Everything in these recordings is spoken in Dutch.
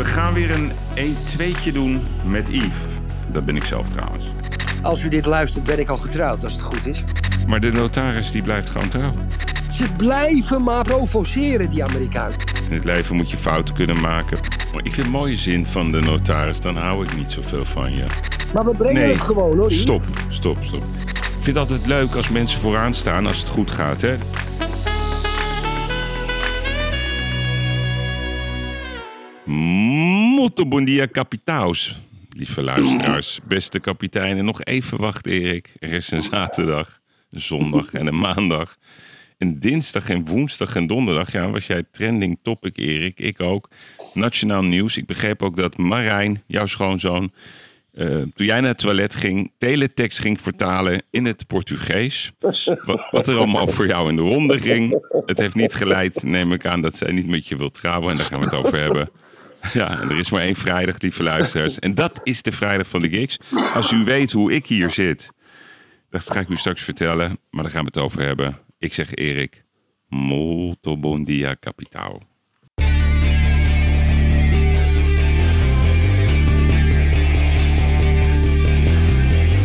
We gaan weer een 1-2'tje doen met Yves. Dat ben ik zelf trouwens. Als u dit luistert, ben ik al getrouwd, als het goed is. Maar de notaris die blijft gewoon trouw. Ze blijven maar provoceren, die Amerikaan. In het leven moet je fouten kunnen maken. Maar ik vind een mooie zin van de notaris, dan hou ik niet zoveel van je. Maar we brengen Nee, het gewoon, hoor. Stop, stop, stop. Ik vind het altijd leuk als mensen vooraan staan als het goed gaat, hè? Molto bon dia, kapitaus. Lieve luisteraars, beste kapiteinen. Nog even wachten, Erik. Er is een zaterdag, een zondag en een maandag. En dinsdag en woensdag en donderdag ja, was jij trending topic, Erik. Ik ook. Nationaal nieuws. Ik begreep ook dat Marijn, jouw schoonzoon, eh, toen jij naar het toilet ging, teletext ging vertalen in het Portugees. Wat, wat er allemaal voor jou in de ronde ging. Het heeft niet geleid, neem ik aan, dat zij niet met je wil trouwen. En daar gaan we het over hebben. Ja, er is maar één vrijdag, lieve luisteraars. En dat is de vrijdag van de gigs. Als u weet hoe ik hier zit, dat ga ik u straks vertellen. Maar daar gaan we het over hebben. Ik zeg Erik, molto bon dia, capitao.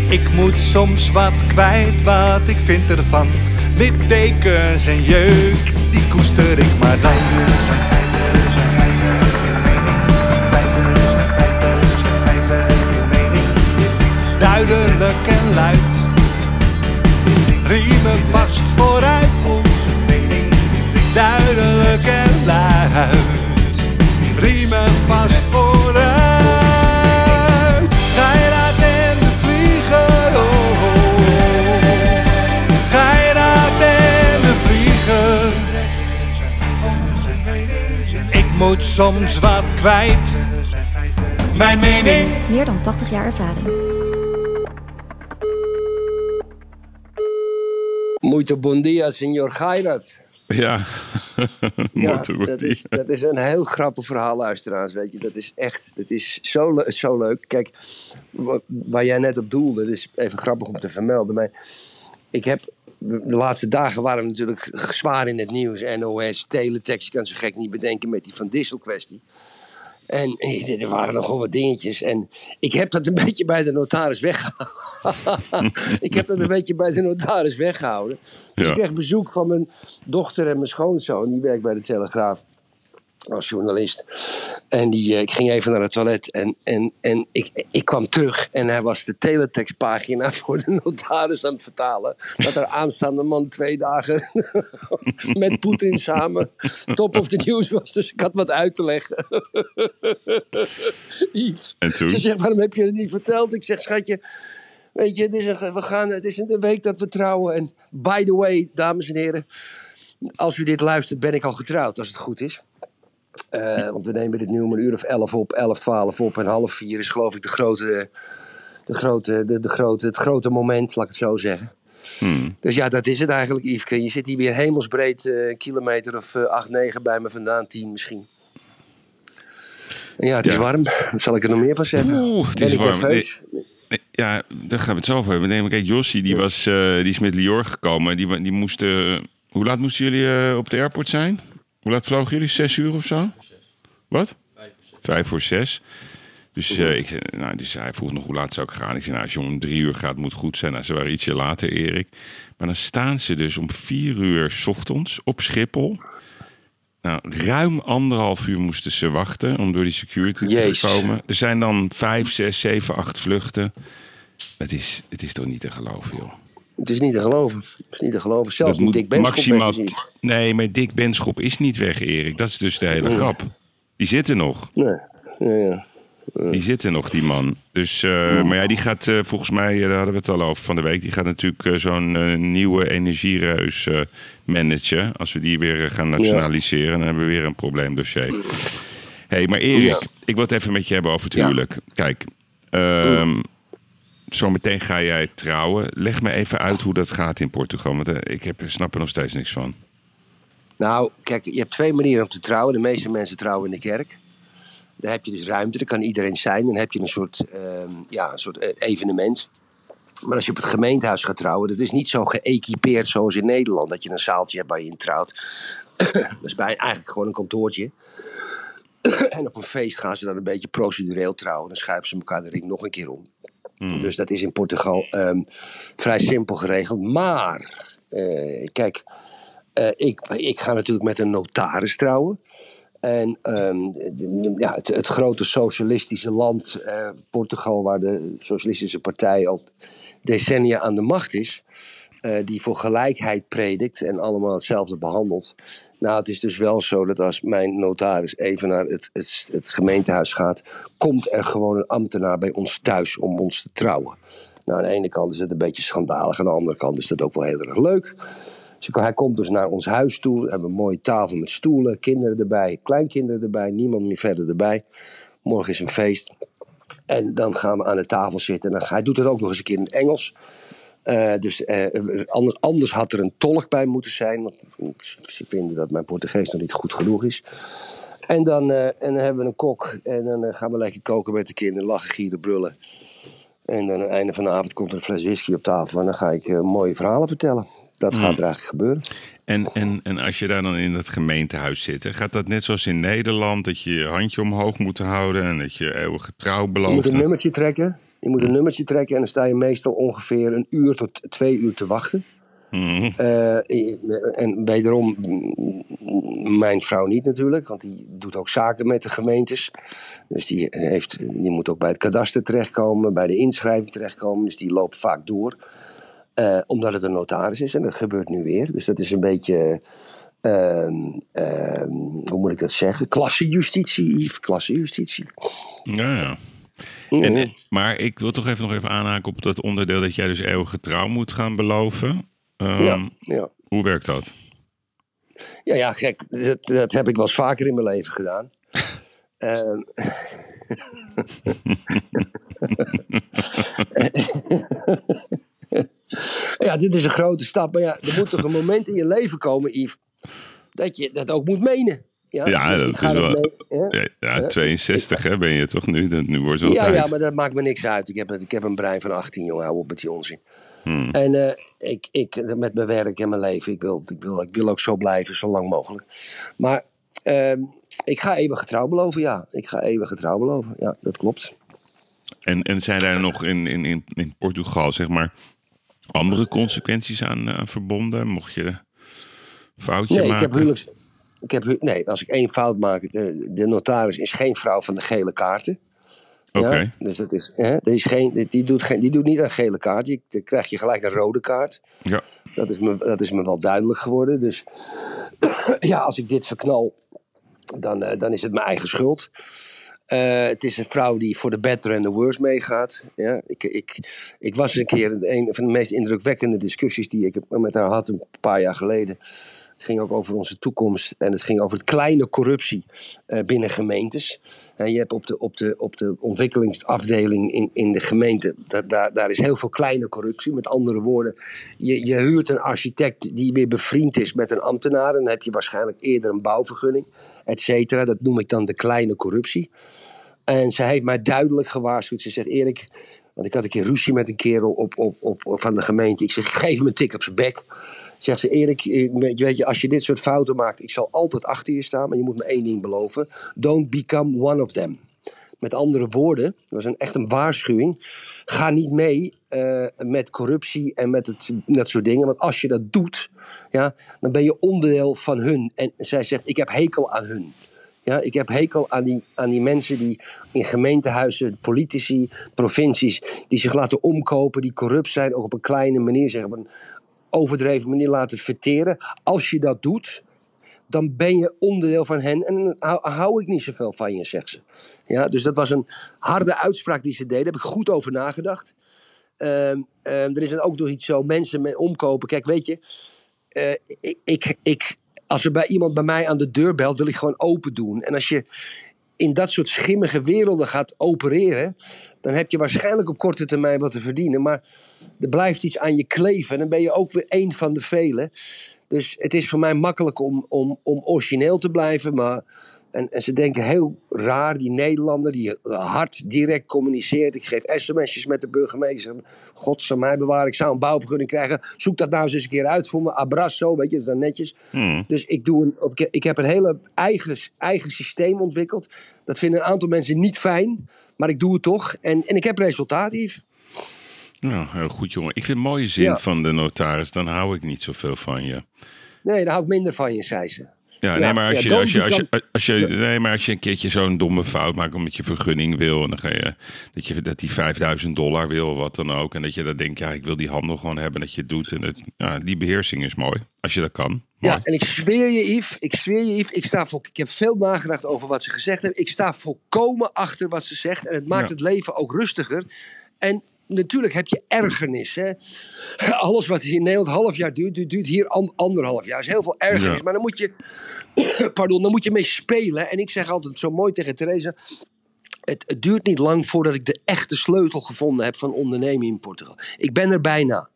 Ik moet soms wat kwijt, wat ik vind ervan. Littekens en jeuk, die koester ik maar dan. Riemen vast vooruit. Onze mening, duidelijk en luid, riemen vast vooruit. Geiraat en de vlieger, oh, oh, oh. Geiraat en de vlieger. Ik moet soms wat kwijt. Mijn mening. Meer dan 80 jaar ervaring. Muito bon dia, senor Gairat. Ja, dat, is, dat is een heel grappig verhaal, luisteraars. Weet je, dat is echt, dat is zo, le- zo leuk. Kijk, wa- waar jij net op doelde, dat is even grappig om te vermelden. Maar ik heb, de laatste dagen waren we natuurlijk zwaar in het nieuws. NOS, teletext, je kan zo gek niet bedenken met die Van Dissel kwestie. En eh, er waren nogal wat dingetjes. En ik heb dat een beetje bij de notaris weggehouden. ik heb dat een beetje bij de notaris weggehouden. Dus Ja. ik kreeg bezoek van mijn dochter en mijn schoonzoon. Die werkt bij de Telegraaf als journalist. En die, eh, ik ging even naar het toilet en, en, en ik, ik kwam terug en hij was de teletextpagina voor de notaris aan het vertalen. Dat er aanstaande man twee dagen met Poetin samen top of the news was. Dus ik had wat uit te leggen. Yves. En toen? Ze zegt, waarom heb je het niet verteld? Ik zeg, schatje, weet je, het is, een, we gaan, het is een week dat we trouwen. En by the way, dames en heren, als u dit luistert, ben ik al getrouwd, als het goed is. Eh, want we nemen dit nu om een uur of elf op, elf, twaalf op. En half vier is geloof ik de grote, de grote, de, de grote, het grote moment, laat ik het zo zeggen. Hmm. Dus ja, dat is het eigenlijk, Yveske. Je zit hier weer hemelsbreed, eh, een kilometer of eh, acht, negen bij me vandaan, tien misschien. En ja, het is Ja. warm. Wat zal ik er nog meer van zeggen? Oeh, het ben is warm. Nee, Ja, daar gaan we het zo over hebben. Nee, kijk, Jossie, die, was, eh, die is met Lior gekomen. Die, die moesten... Hoe laat moesten jullie eh, op de airport zijn? Hoe laat vlogen jullie? Zes uur of zo? Wat? Vijf voor zes. Dus, eh, ik, zei, nou, dus hij vroeg nog hoe laat zou ik gaan. Ik zei, nou, als je om drie uur gaat, moet goed zijn. Nou, ze waren ietsje later, Erik. Maar dan staan ze dus om vier uur 's ochtends op Schiphol. Nou, ruim anderhalf uur moesten ze wachten om door die security Jezus. te komen. Er zijn dan vijf, zes, zeven, acht vluchten. Het is, het is toch niet te geloven, joh. Het is niet te geloven. Het is niet te geloven. Zelfs Dat moet Dick Benschop maximaal. Nee, maar Dick Benschop is niet weg, Erik. Dat is dus de hele grap. Die zitten nog. Nee. Ja, ja. Die zitten nog, die man. Dus, eh, Maar ja, die gaat eh, volgens mij, daar hadden we het al over van de week. Die gaat natuurlijk zo'n nieuwe energiereus managen. Als we die weer gaan nationaliseren, dan hebben we weer een probleemdossier. Hé, hey, maar Erik, Ja. ik wil het even met je hebben over het Ja. huwelijk. Kijk, ehm zometeen ga jij trouwen. Leg me even uit hoe dat gaat in Portugal. Want eh, ik heb, snap er nog steeds niks van. Nou, kijk, je hebt twee manieren om te trouwen. De meeste mensen trouwen in de kerk. Daar heb je dus ruimte, daar kan iedereen zijn. Dan heb je een soort, ehm, ja, een soort eh, evenement. Maar als je op het gemeentehuis gaat trouwen, dat is niet zo geëquipeerd zoals in Nederland. Dat je een zaaltje hebt waar je in trouwt. dat is bij, eigenlijk gewoon een kantoortje. en op een feest gaan ze dan een beetje procedureel trouwen. Dan schuiven ze elkaar de ring nog een keer om. Dus dat is in Portugal ehm, vrij simpel geregeld. Maar, eh, kijk, eh, ik, ik ga natuurlijk met een notaris trouwen. En ehm, ja, het, het grote socialistische land, eh, Portugal, waar de Socialistische Partij al decennia aan de macht is, eh, die voor gelijkheid predikt en allemaal hetzelfde behandelt. Nou, het is dus wel zo dat als mijn notaris even naar het, het, het gemeentehuis gaat, komt er gewoon een ambtenaar bij ons thuis om ons te trouwen. Nou, aan de ene kant is het een beetje schandalig, aan de andere kant is het ook wel heel erg leuk. Dus hij komt dus naar ons huis toe. We hebben een mooie tafel met stoelen, kinderen erbij, kleinkinderen erbij, niemand meer verder erbij. Morgen is een feest. En dan gaan we aan de tafel zitten. En dan, hij doet het ook nog eens een keer in het Engels. Eh, dus eh, anders, anders had er een tolk bij moeten zijn. Want ze vinden dat mijn Portugees nog niet goed genoeg is. En dan, eh, en dan hebben we een kok. En dan gaan we lekker koken met de kinderen. Lachen, gieren, brullen. En dan aan het einde van de avond komt er een fles whisky op tafel. En dan ga ik mooie verhalen vertellen. Dat gaat er eigenlijk gebeuren. En, en, en als je daar dan in het gemeentehuis zit, gaat dat net zoals in Nederland, dat je je handje omhoog moet houden en dat je eeuwige trouw Je moet belooft? een nummertje trekken. Je moet een nummertje trekken en dan sta je meestal ongeveer een uur tot twee uur te wachten. Mhm. Eh, en wederom, mijn vrouw niet natuurlijk, want die doet ook zaken met de gemeentes. Dus die, heeft, die moet ook bij het kadaster terechtkomen, bij de inschrijving terechtkomen. Dus die loopt vaak door, eh, omdat het een notaris is. En dat gebeurt nu weer. Dus dat is een beetje, ehm, ehm, hoe moet ik dat zeggen? Klassejustitie, Yves, klassejustitie. Ja, ja. En, en- maar ik wil toch even nog even aanhaken op dat onderdeel dat jij dus eeuwige trouw moet gaan beloven. Ehm, ja, ja. Hoe werkt dat? Ja, ja, gek. Dat, dat heb ik wel eens vaker in mijn leven gedaan. Ehm. ja, dit is een grote stap. Maar ja, er moet toch een moment in je leven komen, Yves, dat je dat ook moet menen. Ja, Ja, Dus dat ik is wel- mee-? Ja, ja, 62 hè, ben je toch nu? Dat- Nu wordt wel Ja, tijd. ja, maar dat maakt me niks uit. Ik heb, ik heb een brein van 18, jongen. Hou op met die onzin. Hmm. En eh, ik, ik, met mijn werk en mijn leven, ik wil, ik, wil, ik wil ook zo blijven, zo lang mogelijk. Maar ehm, ik ga eeuwig getrouw beloven, ja. Ik ga eeuwig getrouw beloven, ja, dat klopt. En, en zijn daar nog in, in, in, in Portugal, zeg maar, andere consequenties aan eh, verbonden? Mocht je foutje Nee, ik maken? heb huwelijks... Ik heb, nee, als ik één fout maak, de, de notaris is geen vrouw van de gele kaarten. Oké. Ja, dus dat is, hè, die, is geen, die, doet geen, die doet niet een gele kaart. Die, dan krijg je gelijk een rode kaart. Ja. Dat is me, dat is me wel duidelijk geworden. Dus ja, als ik dit verknal, dan, eh, dan is het mijn eigen schuld. Eh, het is een vrouw die voor de better en the worse meegaat. Ja, ik, ik, ik was een keer een van de meest indrukwekkende discussies die ik met haar had een paar jaar geleden. Het ging ook over onze toekomst en het ging over het kleine corruptie eh, binnen gemeentes. En je hebt op de, op de, op de ontwikkelingsafdeling in, in de gemeente, da- daar, daar is heel veel kleine corruptie. Met andere woorden, je, je huurt een architect die weer bevriend is met een ambtenaar. En dan heb je waarschijnlijk eerder een bouwvergunning, et cetera. Dat noem ik dan de kleine corruptie. En ze heeft mij duidelijk gewaarschuwd. Ze zegt, Erik, want ik had een keer ruzie met een kerel op, op, op, van de gemeente. Ik zeg, geef hem een tik op zijn bek. Zegt ze, Erik, weet je, als je dit soort fouten maakt, ik zal altijd achter je staan. Maar je moet me één ding beloven. Don't become one of them. Met andere woorden, dat was een, echt een waarschuwing. Ga niet mee eh, met corruptie en met het, dat soort dingen. Want als je dat doet, ja, dan ben je onderdeel van hun. En zij zegt, ik heb hekel aan hun. Ja, ik heb hekel aan die, aan die mensen die in gemeentehuizen, politici, provincies, die zich laten omkopen, die corrupt zijn, ook op een kleine manier, zeg, op een overdreven manier laten verteren. Als je dat doet, dan ben je onderdeel van hen en dan hou, ik niet zoveel van je, zegt ze. Ja, dus dat was een harde uitspraak die ze deed. Daar heb ik goed over nagedacht. Ehm, ehm, er is dan ook nog iets zo, mensen met omkopen. Kijk, weet je, eh, ik, ik, als er bij iemand bij mij aan de deur belt, wil ik gewoon open doen. En als je in dat soort schimmige werelden gaat opereren, dan heb je waarschijnlijk op korte termijn wat te verdienen. Maar er blijft iets aan je kleven en dan ben je ook weer één van de velen. Dus het is voor mij makkelijk om, om, om origineel te blijven. Maar, en, en ze denken heel raar, die Nederlander die hard direct communiceert. Ik geef sms'jes met de burgemeester. God zal mij bewaren, ik zou een bouwvergunning krijgen. Zoek dat nou eens een keer uit voor me. Abrazo, weet je, dat is dan netjes. Hmm. Dus ik, doe een, ik- ik heb een hele eigen, eigen systeem ontwikkeld. Dat vinden een aantal mensen niet fijn. Maar ik doe het toch. En, en ik heb resultaat, Yves. Nou, heel goed jongen. Ik vind een mooie zin Ja. van de notaris. Dan hou ik niet zoveel van je. Nee, daar hou ik minder van je, zei ze. Ja, nee, maar als je, als je, als je, become- als je, nee, maar als je een keertje zo'n domme fout maakt omdat je vergunning wil en dan ga je dat je dat die 5000 dollar wil of wat dan ook en dat je dan denkt ja ik wil die handel gewoon hebben dat je het doet en dat, ja, die beheersing is mooi als je dat kan. Ja, en ik zweer je, Yves, ik zweer je, Yves, ik, sta voor, ik heb veel nagedacht over wat ze gezegd hebben. Ik sta volkomen achter wat ze zegt en het maakt Ja. het leven ook rustiger. En natuurlijk heb je ergernis. Hè? Alles wat in Nederland half jaar duurt, duurt, hier an- anderhalf jaar. Er is heel veel ergernis, Ja. maar dan moet je, pardon, dan moet je mee spelen. En ik zeg altijd zo mooi tegen Theresa, het, het duurt niet lang voordat ik de echte sleutel gevonden heb van ondernemen in Portugal. Ik ben er bijna.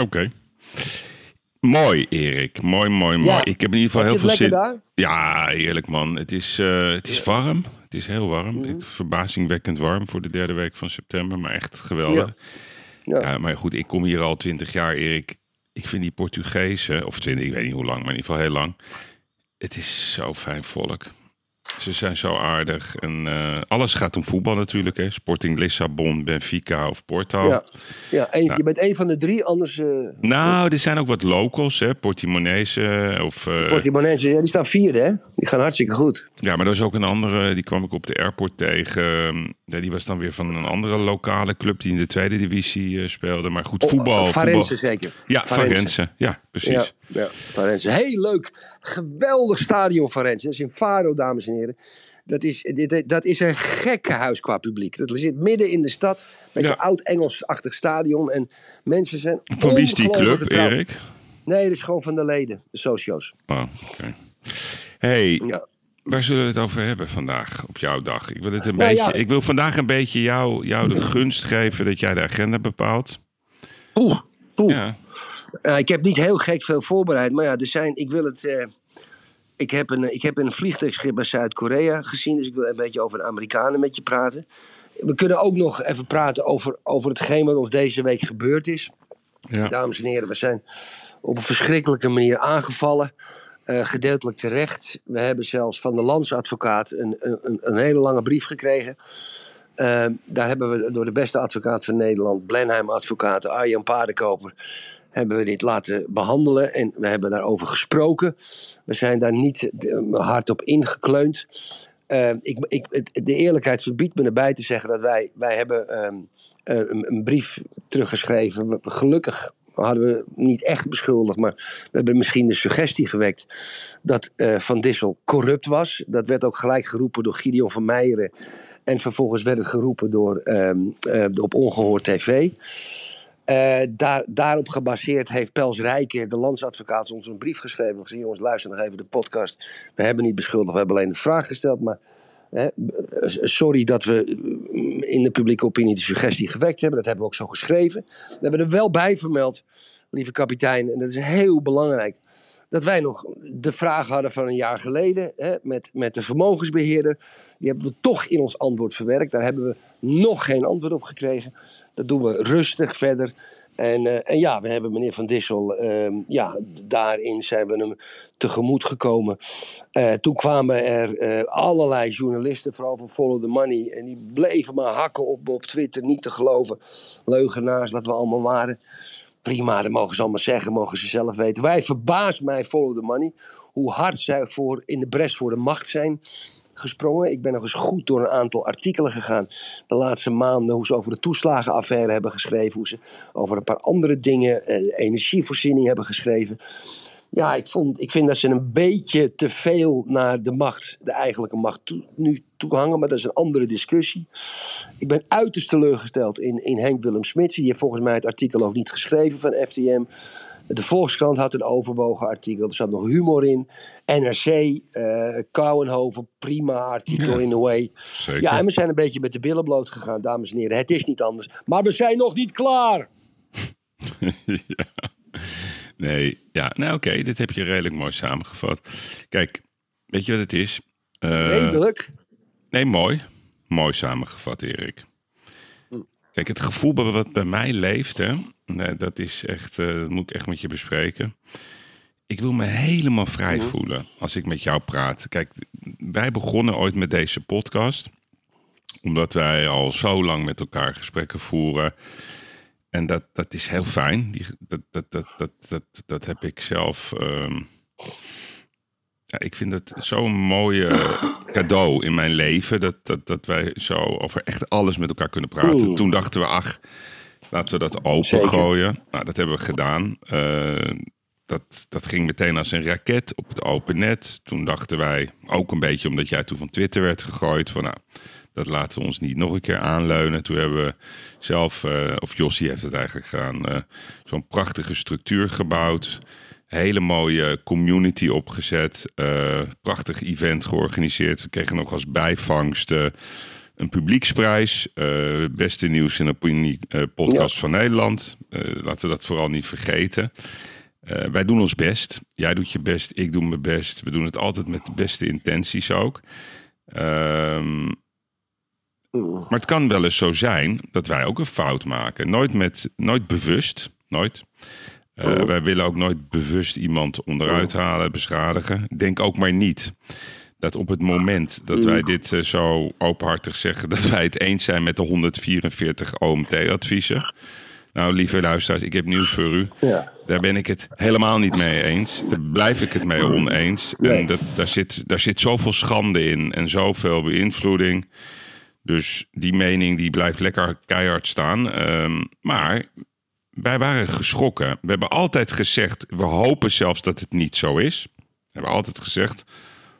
Oké. Mooi Erik, mooi mooi mooi. Ja. Ik heb in ieder geval heel veel zin. daar? Ja, eerlijk man. Het is, eh, het is warm. Het is heel warm. Ik, verbazingwekkend warm voor de derde week van september, maar echt geweldig. Ja. Ja, maar goed, ik kom hier al twintig jaar, Erik. Ik vind die Portugezen, of twintig, ik weet niet hoe lang, maar in ieder geval heel lang. Het is zo fijn volk. Ze zijn zo aardig. En eh, alles gaat om voetbal natuurlijk. Hè. Sporting Lissabon, Benfica of Porto. Ja, ja één- Nou. je bent één van de drie, anders... eh Nou, er zijn ook wat locals, hè. Portimonese of... eh, Portimonense, ja, die staan vierde, hè? Die gaan hartstikke goed. Ja, maar er is ook een andere, die kwam ik op de airport tegen. Ja, die was dan weer van een andere lokale club die in de tweede divisie speelde. Maar goed, voetbal. Oh, voetbal. zeker. Ja, Farense. Ja, precies. Ja, ja, Farense. Heel leuk. Geweldig stadion Farense. Dat is in Faro, dames en heren. Dat is, dit, dat is een gekke huis qua publiek. Dat zit midden in de stad. Met Ja. een oud Engels-achtig stadion. En mensen zijn Van wie is die club. Erik? Nee, dat is gewoon van de leden. De socio's. Oh, oké. Hey, Ja. waar zullen we het over hebben vandaag op jouw dag? Ik wil, het een Nou, beetje, ja. ik wil vandaag een beetje jou, jou de gunst geven dat jij de agenda bepaalt. Oeh, oeh. Ja. Uh, ik heb niet heel gek veel voorbereid, maar ja, er zijn, ik wil het. eh, ik, heb een, ik heb een vliegtuigschip bij Zuid-Korea gezien, dus ik wil een beetje over de Amerikanen met je praten. We kunnen ook nog even praten over, over hetgeen wat ons deze week gebeurd is. Ja. Dames en heren, we zijn op een verschrikkelijke manier aangevallen. eh, gedeeltelijk terecht. We hebben zelfs van de landsadvocaat een, een, een- hele lange brief gekregen. Eh, daar hebben we door de beste advocaat van Nederland, Blenheim advocaat Arjan Paardenkoper, hebben we dit laten behandelen en we hebben daarover gesproken. We zijn daar niet eh, hard op ingekleund. Eh, ik, ik, de eerlijkheid verbiedt me erbij te zeggen dat wij, wij hebben ehm, eh, een, brief teruggeschreven. Gelukkig hadden we niet echt beschuldigd, maar we hebben misschien de suggestie gewekt dat Van Dissel corrupt was. Dat werd ook gelijk geroepen door Gideon van Meijeren. En vervolgens werd het geroepen door, ehm, eh, op Ongehoord TV. Eh, daar, daarop gebaseerd heeft Pels Rijken, de landsadvocaat, ons een brief geschreven. Gezien, jongens, luister nog even de podcast. We hebben niet beschuldigd, we hebben alleen de vraag gesteld. Maar hè, sorry dat we eh, in de publieke opinie de suggestie gewekt hebben. Dat hebben we ook zo geschreven. We hebben er wel bij vermeld, lieve kapitein, en dat is heel belangrijk. Dat wij nog de vraag hadden van een jaar geleden hè, met, met de vermogensbeheerder. Die hebben we toch in ons antwoord verwerkt. Daar hebben we nog geen antwoord op gekregen. Dat doen we rustig verder. En, eh, en ja, we hebben meneer Van Dissel, ehm, ja, daarin zijn we hem tegemoet gekomen. Eh, toen kwamen er eh, allerlei journalisten, vooral van Follow the Money, en die bleven maar hakken op, op Twitter, niet te geloven. Leugenaars, wat we allemaal waren. Prima, dat mogen ze allemaal zeggen, mogen ze zelf weten. Wij verbaast mij, Follow the Money, hoe hard zij voor, in de bres voor de macht zijn gesprongen. Ik ben nog eens goed door een aantal artikelen gegaan de laatste maanden. Hoe ze over de toeslagenaffaire hebben geschreven. Hoe ze over een paar andere dingen, eh, energievoorziening hebben geschreven. Ja, ik, vond, ik vind dat ze een beetje te veel naar de macht, de eigenlijke macht, toe, nu toe hangen. Maar dat is een andere discussie. Ik ben uiterst teleurgesteld in, in Henk Willem Smits. Die heeft volgens mij het artikel ook niet geschreven van FTM. De Volkskrant had een overwogen artikel. Er zat nog humor in. NRC, eh Kouwenhoven, prima artikel Ja. in a way. Zeker. Ja, en we zijn een beetje met de billen bloot gegaan, dames en heren. Het is niet anders. Maar we zijn nog niet klaar. ja. Nee, ja, nou oké, dit heb je redelijk mooi samengevat. Kijk, weet je wat het is? Uh, Redelijk? Nee, mooi. Mooi samengevat, Erik. Hm. Kijk, het gevoel wat bij mij leeft, hè, nee, dat is echt, uh, dat moet ik echt met je bespreken. Ik wil me helemaal vrij Hm. voelen als ik met jou praat. Kijk, wij begonnen ooit met deze podcast omdat wij al zo lang met elkaar gesprekken voeren. En dat, dat is heel fijn. Die, dat, dat, dat, dat, dat, dat heb ik zelf. ehm, ja, ik vind het zo'n mooie cadeau in mijn leven. Dat, dat, dat wij zo over echt alles met elkaar kunnen praten. Oeh. Toen dachten we, ach, laten we dat open Zeker. gooien. Nou, dat hebben we gedaan. Eh, dat, dat ging meteen als een raket op het open net. Toen dachten wij, ook een beetje omdat jij toen van Twitter werd gegooid, van nou, dat laten we ons niet nog een keer aanleunen. Toen hebben we zelf, eh, of Jossie heeft het eigenlijk gedaan, eh, zo'n prachtige structuur gebouwd. Hele mooie community opgezet. eh, prachtig event georganiseerd. We kregen nog als bijvangst een publieksprijs. eh, beste nieuws en opinie eh, podcast van Nederland. Laten we dat vooral niet vergeten. Wij doen ons best. Jij doet je best, ik doe mijn best. We doen het altijd met de beste intenties ook. Ehm, Hm. Maar het kan wel eens zo zijn dat wij ook een fout maken. Nooit, met, nooit bewust. Nooit. Eh, Oh. Wij willen ook nooit bewust iemand onderuit halen, beschadigen. Denk ook maar niet dat op het moment dat wij dit eh, zo openhartig zeggen... dat wij het eens zijn met de 144 OMT-adviezen. Nou, lieve luisteraars, ik heb nieuws voor u. Ja. Daar ben ik het helemaal niet mee eens. Daar blijf ik het mee oneens. En dat, daar, zit, daar zit zoveel schande in en zoveel beïnvloeding. Dus die mening die blijft lekker keihard staan. Ehm, maar wij waren geschrokken. We hebben altijd gezegd, we hopen zelfs dat het niet zo is. We hebben altijd gezegd,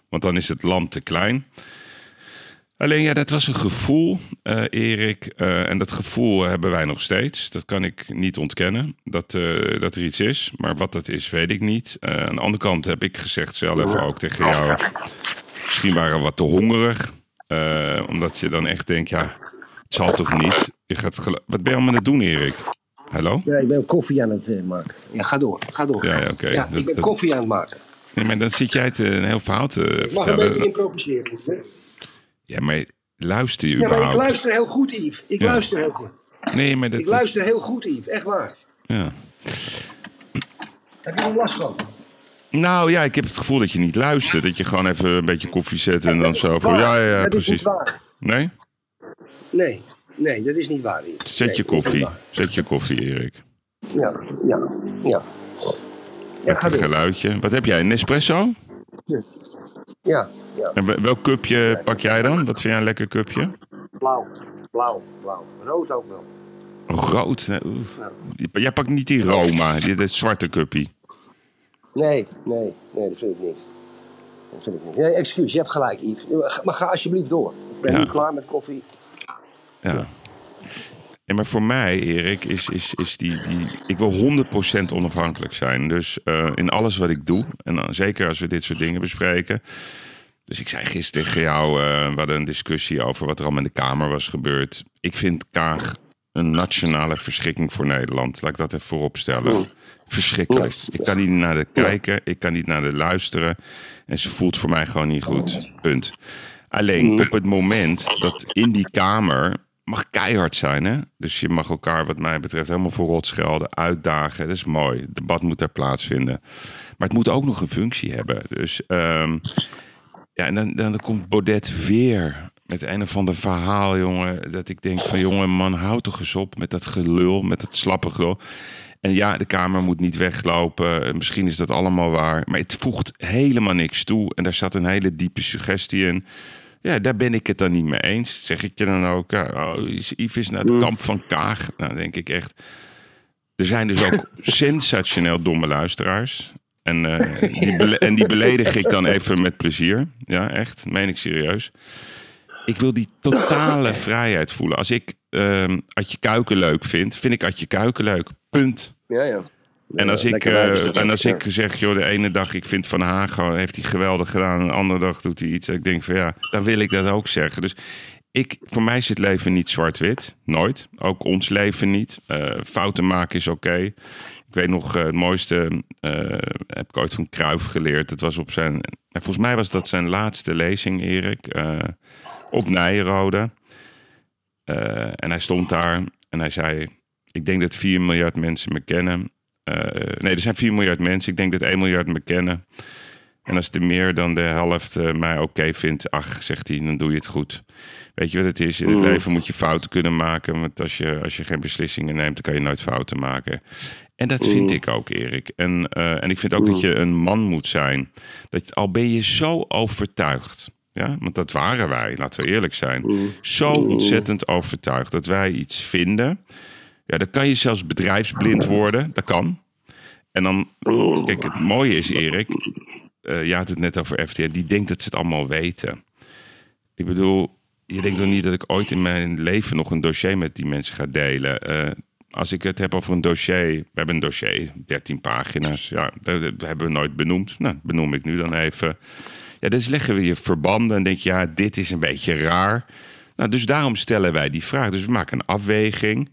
want dan is het land te klein. Alleen ja, dat was een gevoel, eh, Erik. eh, en dat gevoel hebben wij nog steeds. Dat kan ik niet ontkennen, dat, eh, dat er iets is. Maar wat dat is, weet ik niet. Aan de andere kant heb ik gezegd zelf ook tegen jou... misschien waren we wat te hongerig. Eh, omdat je dan echt denkt, ja, het zal toch niet. Je gaat wat ben je allemaal aan het doen, Erik? Hallo? Ja, ik ben koffie aan het eh, maken. Ja, ga door. Ga door. Ja, ja, oké. Ja, ik ben koffie aan het maken. Nee, maar dan zit jij het een heel verhaal te Ik mag een beetje improviseren. hè? Ja, maar luister je Ja, maar ik überhaupt? luister heel goed, Yves. Ik Ja. luister heel goed. Nee, maar dat... Ik luister heel goed, Yves. Echt waar. Ja. Heb je er last van? Nou ja, ik heb het gevoel dat je niet luistert. Dat je gewoon even een beetje koffie zet en dan zo van... Ja, ja, ja, dat is niet precies. waar. Nee? Nee, nee, dat is niet waar. Yves. Zet Nee, je is koffie. Zet je koffie, Erik. Ja, ja, ja. Ja, ga Een geluidje. Wat heb jij? Een Nespresso? Ja, ja. En wel- welk cupje pak jij dan? Wat vind jij een lekker cupje? Blauw, blauw, blauw. Rood ook wel. Rood. Nee. Jij pakt niet die Roma, dit het zwarte cupje. Nee, nee, nee, dat vind ik niet. Dat vind ik niet. Nee, excuus, je hebt gelijk, Yves. Maar ga alsjeblieft door. Ik ben Ja. nu klaar met koffie. Ja. En maar voor mij, Erik, is, is, is die, die. Ik wil 100% onafhankelijk zijn. Dus eh, in alles wat ik doe. En dan, zeker als we dit soort dingen bespreken. Dus ik zei gisteren tegen jou. eh, we hadden een discussie over wat er allemaal in de Kamer was gebeurd. Ik vind Kaag een nationale verschrikking voor Nederland. Laat ik dat even voorop stellen. Verschrikkelijk. Ik kan niet naar de kijken. Ik kan niet naar de luisteren. En ze voelt voor mij gewoon niet goed. Punt. Alleen op het moment dat in die kamer mag keihard zijn, hè? Dus je mag elkaar, wat mij betreft, helemaal voor rot schelden, uitdagen. Dat is mooi. Het debat moet er plaatsvinden. Maar het moet ook nog een functie hebben. Dus ehm, ja, en dan, dan komt Baudet weer met een of ander verhaal, jongen. Dat ik denk van, jongen, man, houd toch eens op met dat gelul, met dat slappe gelul. En ja, de Kamer moet niet weglopen. Misschien is dat allemaal waar. Maar het voegt helemaal niks toe. En daar zat een hele diepe suggestie in. Ja, daar ben ik het dan niet mee eens. Zeg ik je dan ook. Oh, Yves is naar het kamp van Kaag. Nou, denk ik echt. Er zijn dus ook sensationeel domme luisteraars. En, eh, die en die beledig ik dan even met plezier. Ja, echt. Meen ik serieus. Ik wil die totale vrijheid voelen. Als ik ehm Adje Kuiken leuk vind, vind ik Adje Kuiken leuk. Punt. Ja, ja. En als, ik, eh, en als ik zeg, joh, de ene dag ik vind Van Hagen heeft hij geweldig gedaan. En de andere dag doet hij iets. Ik denk van ja, dan wil ik dat ook zeggen. Dus ik, voor mij is het leven niet zwart-wit. Nooit. Ook ons leven niet. Eh, fouten maken is oké. Ik Ik weet nog, eh, het mooiste heb ik ooit van Kruif geleerd. Het was op zijn, volgens mij was dat zijn laatste lezing, Erik, op Nijrode. Eh, en hij stond daar en hij zei, ik denk dat 4 miljard mensen me kennen. Eh, nee, er zijn 4 miljard mensen. Ik denk dat 1 miljard me kennen. En als er meer dan de helft eh, mij oké vindt, ach, zegt hij, dan doe je het goed. Weet je wat het is? In het Mm. leven moet je fouten kunnen maken. Want als je, als je geen beslissingen neemt, dan kan je nooit fouten maken. En dat vind Mm. ik ook, Erik. En, en ik vind ook dat je een man moet zijn. Dat, al ben je zo overtuigd. Ja, want dat waren wij, laten we eerlijk zijn. Zo ontzettend overtuigd dat wij iets vinden. Ja, dan kan je zelfs bedrijfsblind worden. Dat kan. En dan, kijk, het mooie is, Erik. eh je had het net over FTN. Die denkt dat ze het allemaal weten. Ik bedoel, je denkt toch niet dat ik ooit in mijn leven nog een dossier met die mensen ga delen. Eh, als ik het heb over een dossier. We hebben een dossier, 13 pagina's. Ja, dat hebben we nooit benoemd. Nou, benoem ik nu dan even. Ja, dus leggen we je verbanden en denk je, ja, dit is een beetje raar. Nou, dus daarom stellen wij die vraag. Dus we maken een afweging.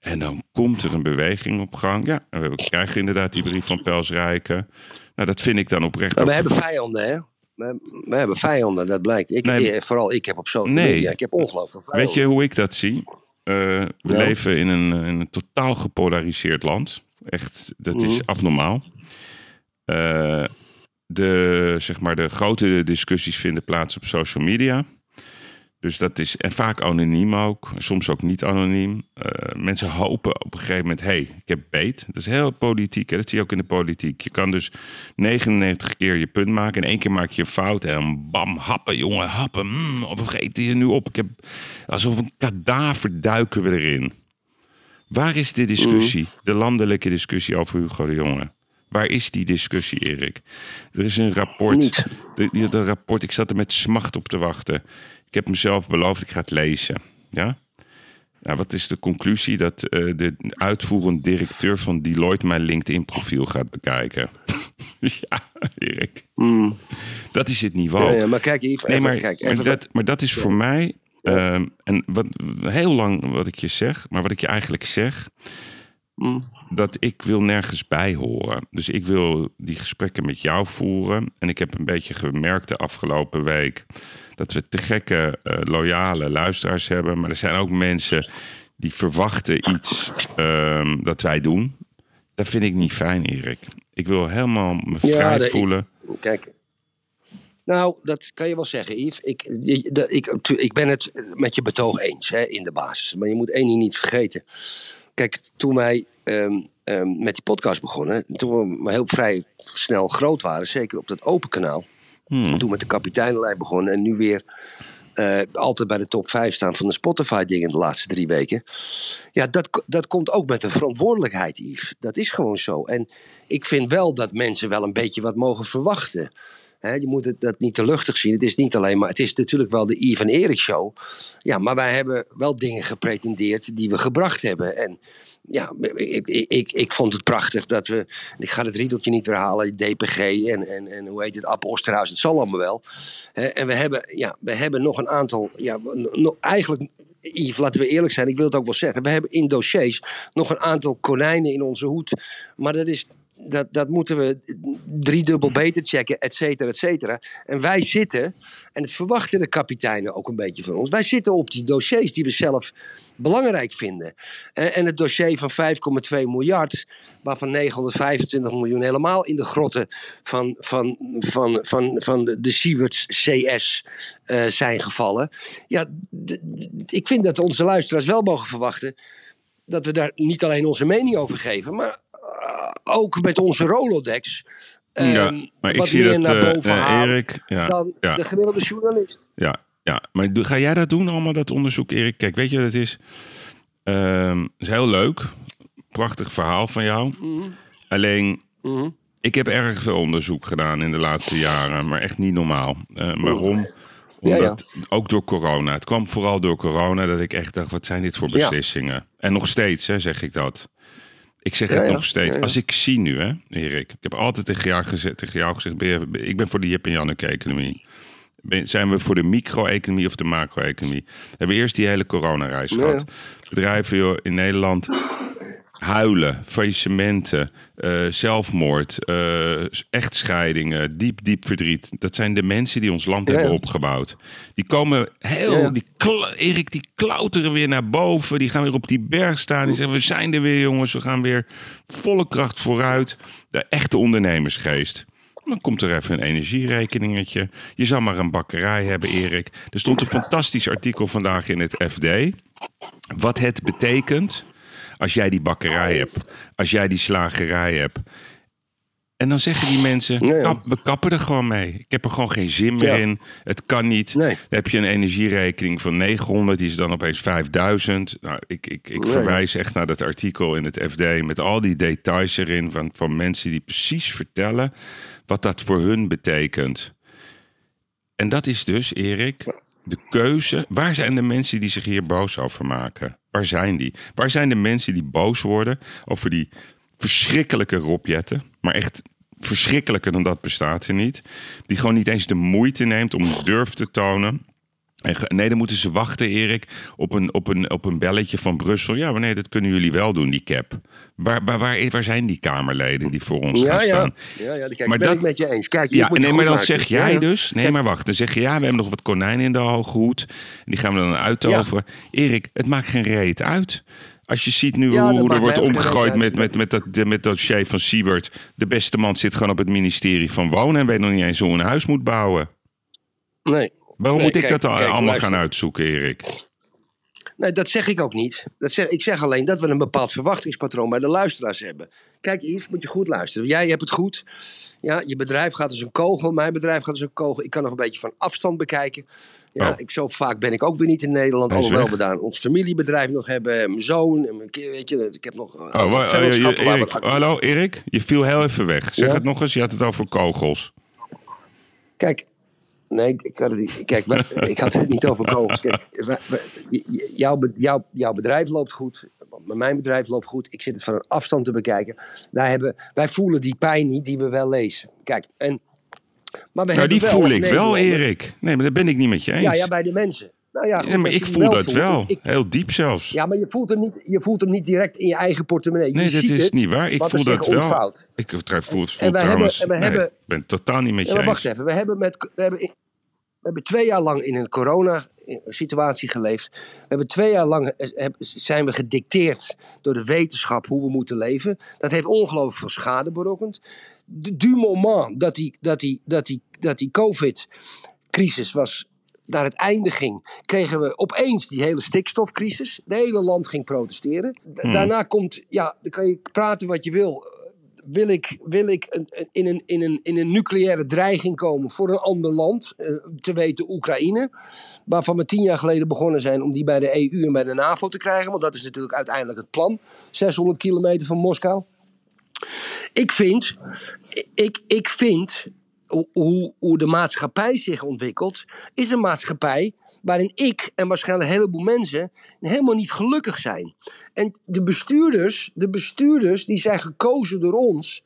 En dan komt er een beweging op gang. Ja, en we krijgen inderdaad die brief van Pels Rijken. Nou, dat vind ik dan oprecht. Maar we hebben vijanden, hè? We, hebben vijanden, dat blijkt. Ik, Nee. eh, vooral ik heb op social Nee. media, ik heb ongelooflijk vijanden. Weet je hoe ik dat zie? Eh, we Ja. leven in een, in een totaal gepolariseerd land. Echt, dat is Mhm. abnormaal. Eh, de, zeg maar, de grote discussies vinden plaats op social media. Dus dat is, en vaak anoniem ook, soms ook niet anoniem. Eh, mensen hopen op een gegeven moment, hé, hey, ik heb beet. Dat is heel politiek, hè? dat zie je ook in de politiek. Je kan dus 99 keer je punt maken en één keer maak je een fout en bam, happen, jongen, happen. Mm, of vergeet je nu op. Ik heb, alsof een kadaver duiken we erin. Waar is de discussie, de landelijke discussie over Hugo de Jonge? Waar is die discussie, Erik? Er is een rapport. Dat rapport, ik zat er met smacht op te wachten. Ik heb mezelf beloofd, ik ga het lezen. Ja? Nou, wat is de conclusie? Dat eh, de uitvoerend directeur van Deloitte mijn LinkedIn-profiel gaat bekijken. ja, Erik. Mm. Dat is het niveau. Ja, ja, maar kijk, Yves, Nee, even, maar, kijk, maar, even, dat, maar dat is voor mij. ehm, en wat, heel lang wat ik je zeg, maar wat ik je eigenlijk zeg, Mm. dat ik wil nergens bij horen. Dus ik wil die gesprekken met jou voeren. En ik heb een beetje gemerkt de afgelopen week dat we te gekke, eh, loyale luisteraars hebben. Maar er zijn ook mensen die verwachten iets ehm, dat wij doen. Dat vind ik niet fijn, Erik. Ik wil helemaal me Ja, vrij de- voelen. Kijk. Nou, dat kan je wel zeggen, Yves. Ik, dat- ik, ik ben het met je betoog eens hè, in de basis. Maar je moet één ding niet vergeten. Kijk, toen wij ehm, ehm, met die podcast begonnen, toen we heel vrij snel groot waren, zeker op dat open kanaal. Hmm. Toen met de kapiteinenlijn begonnen en nu weer eh, altijd bij de top 5 staan van de Spotify-dingen de laatste drie weken. Ja, dat, dat komt ook met een verantwoordelijkheid, Yves. Dat is gewoon zo. En ik vind wel dat mensen wel een beetje wat mogen verwachten. Je moet het, dat niet te luchtig zien. Het is niet alleen maar. Het is natuurlijk wel de Yves en Erik show. Ja, maar wij hebben wel dingen gepretendeerd die we gebracht hebben. En ja, ik, ik, ik, vond het prachtig dat we. Ik ga het riedeltje niet herhalen. DPG en, en, en hoe heet het? App Osterhuis. Het zal allemaal wel. En we hebben, ja, we hebben nog een aantal. Ja, eigenlijk. Laten we eerlijk zijn, ik wil het ook wel zeggen. We hebben in dossiers nog een aantal konijnen in onze hoed. Maar dat is dat, dat moeten we driedubbel beter checken, et cetera, et cetera. En wij zitten, en het verwachten de kapiteinen ook een beetje van ons, wij zitten op die dossiers die we zelf belangrijk vinden. En, en het dossier van 5,2 miljard, waarvan 925 miljoen helemaal in de grotten van, van, van, van, van de, de Sieverts CS eh, zijn gevallen. Ja, ik vind dat onze luisteraars wel mogen verwachten dat we daar niet alleen onze mening over geven, maar ook met onze Rolodex. Um, ja, maar ik wat zie dat, naar uh, boven uh, halen Erik. Ja, dan ja. de gemiddelde journalist. Ja, ja. maar ga jij dat doen, allemaal dat onderzoek, Erik? Kijk, weet je wat het is? Ehm, het is heel leuk. Prachtig verhaal van jou. Mm Alleen, -hmm. ik heb erg veel onderzoek gedaan in de laatste jaren, maar echt niet normaal. Uh, waarom? Ja, Omdat, ja. ook door corona. Het kwam vooral door corona dat ik echt dacht, wat zijn dit voor beslissingen? Ja. En nog steeds, hè, zeg ik dat. Ik zeg het nog steeds. Als ik zie nu, hè, Erik. Ik heb altijd tegen jou gezegd, tegen jou gezegd ben je, ik ben voor de Jip en Janneke-economie. Zijn we voor de micro-economie of de macro-economie? We hebben eerst die hele coronareis gehad. Bedrijven joh, in Nederland huilen, faillissementen, eh, zelfmoord, eh, echtscheidingen, diep, diep verdriet. Dat zijn de mensen die ons land Ja, hebben ja. opgebouwd. Die komen heel, Ja. die Erik, die klauteren weer naar boven. Die gaan weer op die berg staan. Die zeggen, we zijn er weer jongens. We gaan weer volle kracht vooruit. De echte ondernemersgeest. Dan komt er even een energierekeningetje. Je zou maar een bakkerij hebben, Erik. Er stond een fantastisch artikel vandaag in het FD. Wat het betekent als jij die bakkerij hebt. Als jij die slagerij hebt. En dan zeggen die mensen, Ja, ja. "Kap- we kappen er gewoon mee. Ik heb er gewoon geen zin meer Ja. in. Het kan niet. Nee. Dan heb je een energierekening van 900, die is dan opeens 5000. Nou, ik, ik, ik verwijs echt naar dat artikel in het FD met al die details erin van, van mensen die precies vertellen wat dat voor hun betekent. En dat is dus, Erik, de keuze. Waar zijn de mensen die zich hier boos over maken? Waar zijn die? Waar zijn de mensen die boos worden over die verschrikkelijke robjetten? Maar echt verschrikkelijker dan dat bestaat er niet. Die gewoon niet eens de moeite neemt om durf te tonen. Nee, dan moeten ze wachten, Erik, op een, op, een, op een belletje van Brussel. Ja, maar nee, dat kunnen jullie wel doen, die cap. Waar, waar, waar, zijn die Kamerleden die voor ons gaan Ja, staan? Ja, ja, kijk, Maar ben dat- ik met je eens. Kijk, Ja, nee, maar dan maken. zeg jij Ja, dus... Nee, Kijk, maar wacht. Dan zeg je, ja, we hebben nog wat konijnen in de hoge hoed. En die gaan we dan uittoveren. Erik, het maakt geen reet uit. Als je ziet nu Ja, hoe er wordt omgegooid met, met, met, dat, met dat dossier van Siebert. De beste man zit gewoon op het ministerie van Wonen... en weet nog niet eens hoe een huis moet bouwen. Nee. Waarom Nee, moet ik kijk, dat kijk, allemaal luister. gaan uitzoeken, Erik? nee, dat zeg ik ook niet. Dat zeg, ik zeg alleen dat we een bepaald verwachtingspatroon bij de luisteraars hebben. Kijk, Yves, moet je goed luisteren. Jij hebt het goed. Ja, je bedrijf gaat als een kogel. Mijn bedrijf gaat als een kogel. Ik kan nog een beetje van afstand bekijken. Ja, Oh. ik, zo vaak ben ik ook weer niet in Nederland. Alhoewel we daar ons familiebedrijf nog hebben. en Mijn zoon. En mijn, weet je, ik heb nog... eh, Oh, wa- oh, je- Erik, hallo Erik, je viel heel even weg. Zeg Ja? het nog eens, je had het over kogels. Kijk, nee, ik had het, niet- kijk, ik had het niet over kogels. Kijk, jouw, jouw, jouw bedrijf loopt goed. Mijn bedrijf loopt goed. Ik zit het van een afstand te bekijken. Wij, hebben, wij voelen die pijn niet die we wel lezen. Kijk, en, maar we Nou, die wel voel ik wel, Erik. Nee, maar dat ben ik niet met je eens. Ja, ja, bij de mensen. Nou ja, goed, Ja, maar ik voel dat voelt, wel. ik- Heel diep zelfs. ja, maar je voelt, hem niet, je voelt hem niet direct in je eigen portemonnee. nee, je dat ziet is het, niet waar. Ik voel dat zeggen wel. onfout. Ik voel, voel En we trouwens... hebben- en we nee, hebben- ik ben het totaal niet met Ja, je eens. wacht even. We hebben, met, we, hebben, we hebben twee jaar lang in een corona-situatie geleefd. We hebben twee jaar lang eh, zijn we gedicteerd door de wetenschap hoe we moeten leven. Dat heeft ongelooflijk veel schade berokkend. De, du moment dat die, dat die, dat die, dat die COVID-crisis was naar het einde ging, kregen we opeens die hele stikstofcrisis. Het hele land ging protesteren. Da- Hmm. Daarna komt, ja, dan kan je praten wat je wil wil ik, wil ik een, in, een, in, een, in een nucleaire dreiging komen voor een ander land, eh, te weten Oekraïne, waarvan we tien jaar geleden begonnen zijn om die bij de EU en bij de NAVO te krijgen, want dat is natuurlijk uiteindelijk het plan, 600 kilometer van Moskou. Ik vind, ik, ik vind hoe- de maatschappij zich ontwikkelt, is een maatschappij waarin ik en waarschijnlijk een heleboel mensen helemaal niet gelukkig zijn. En de bestuurders, de bestuurders die zijn gekozen door ons.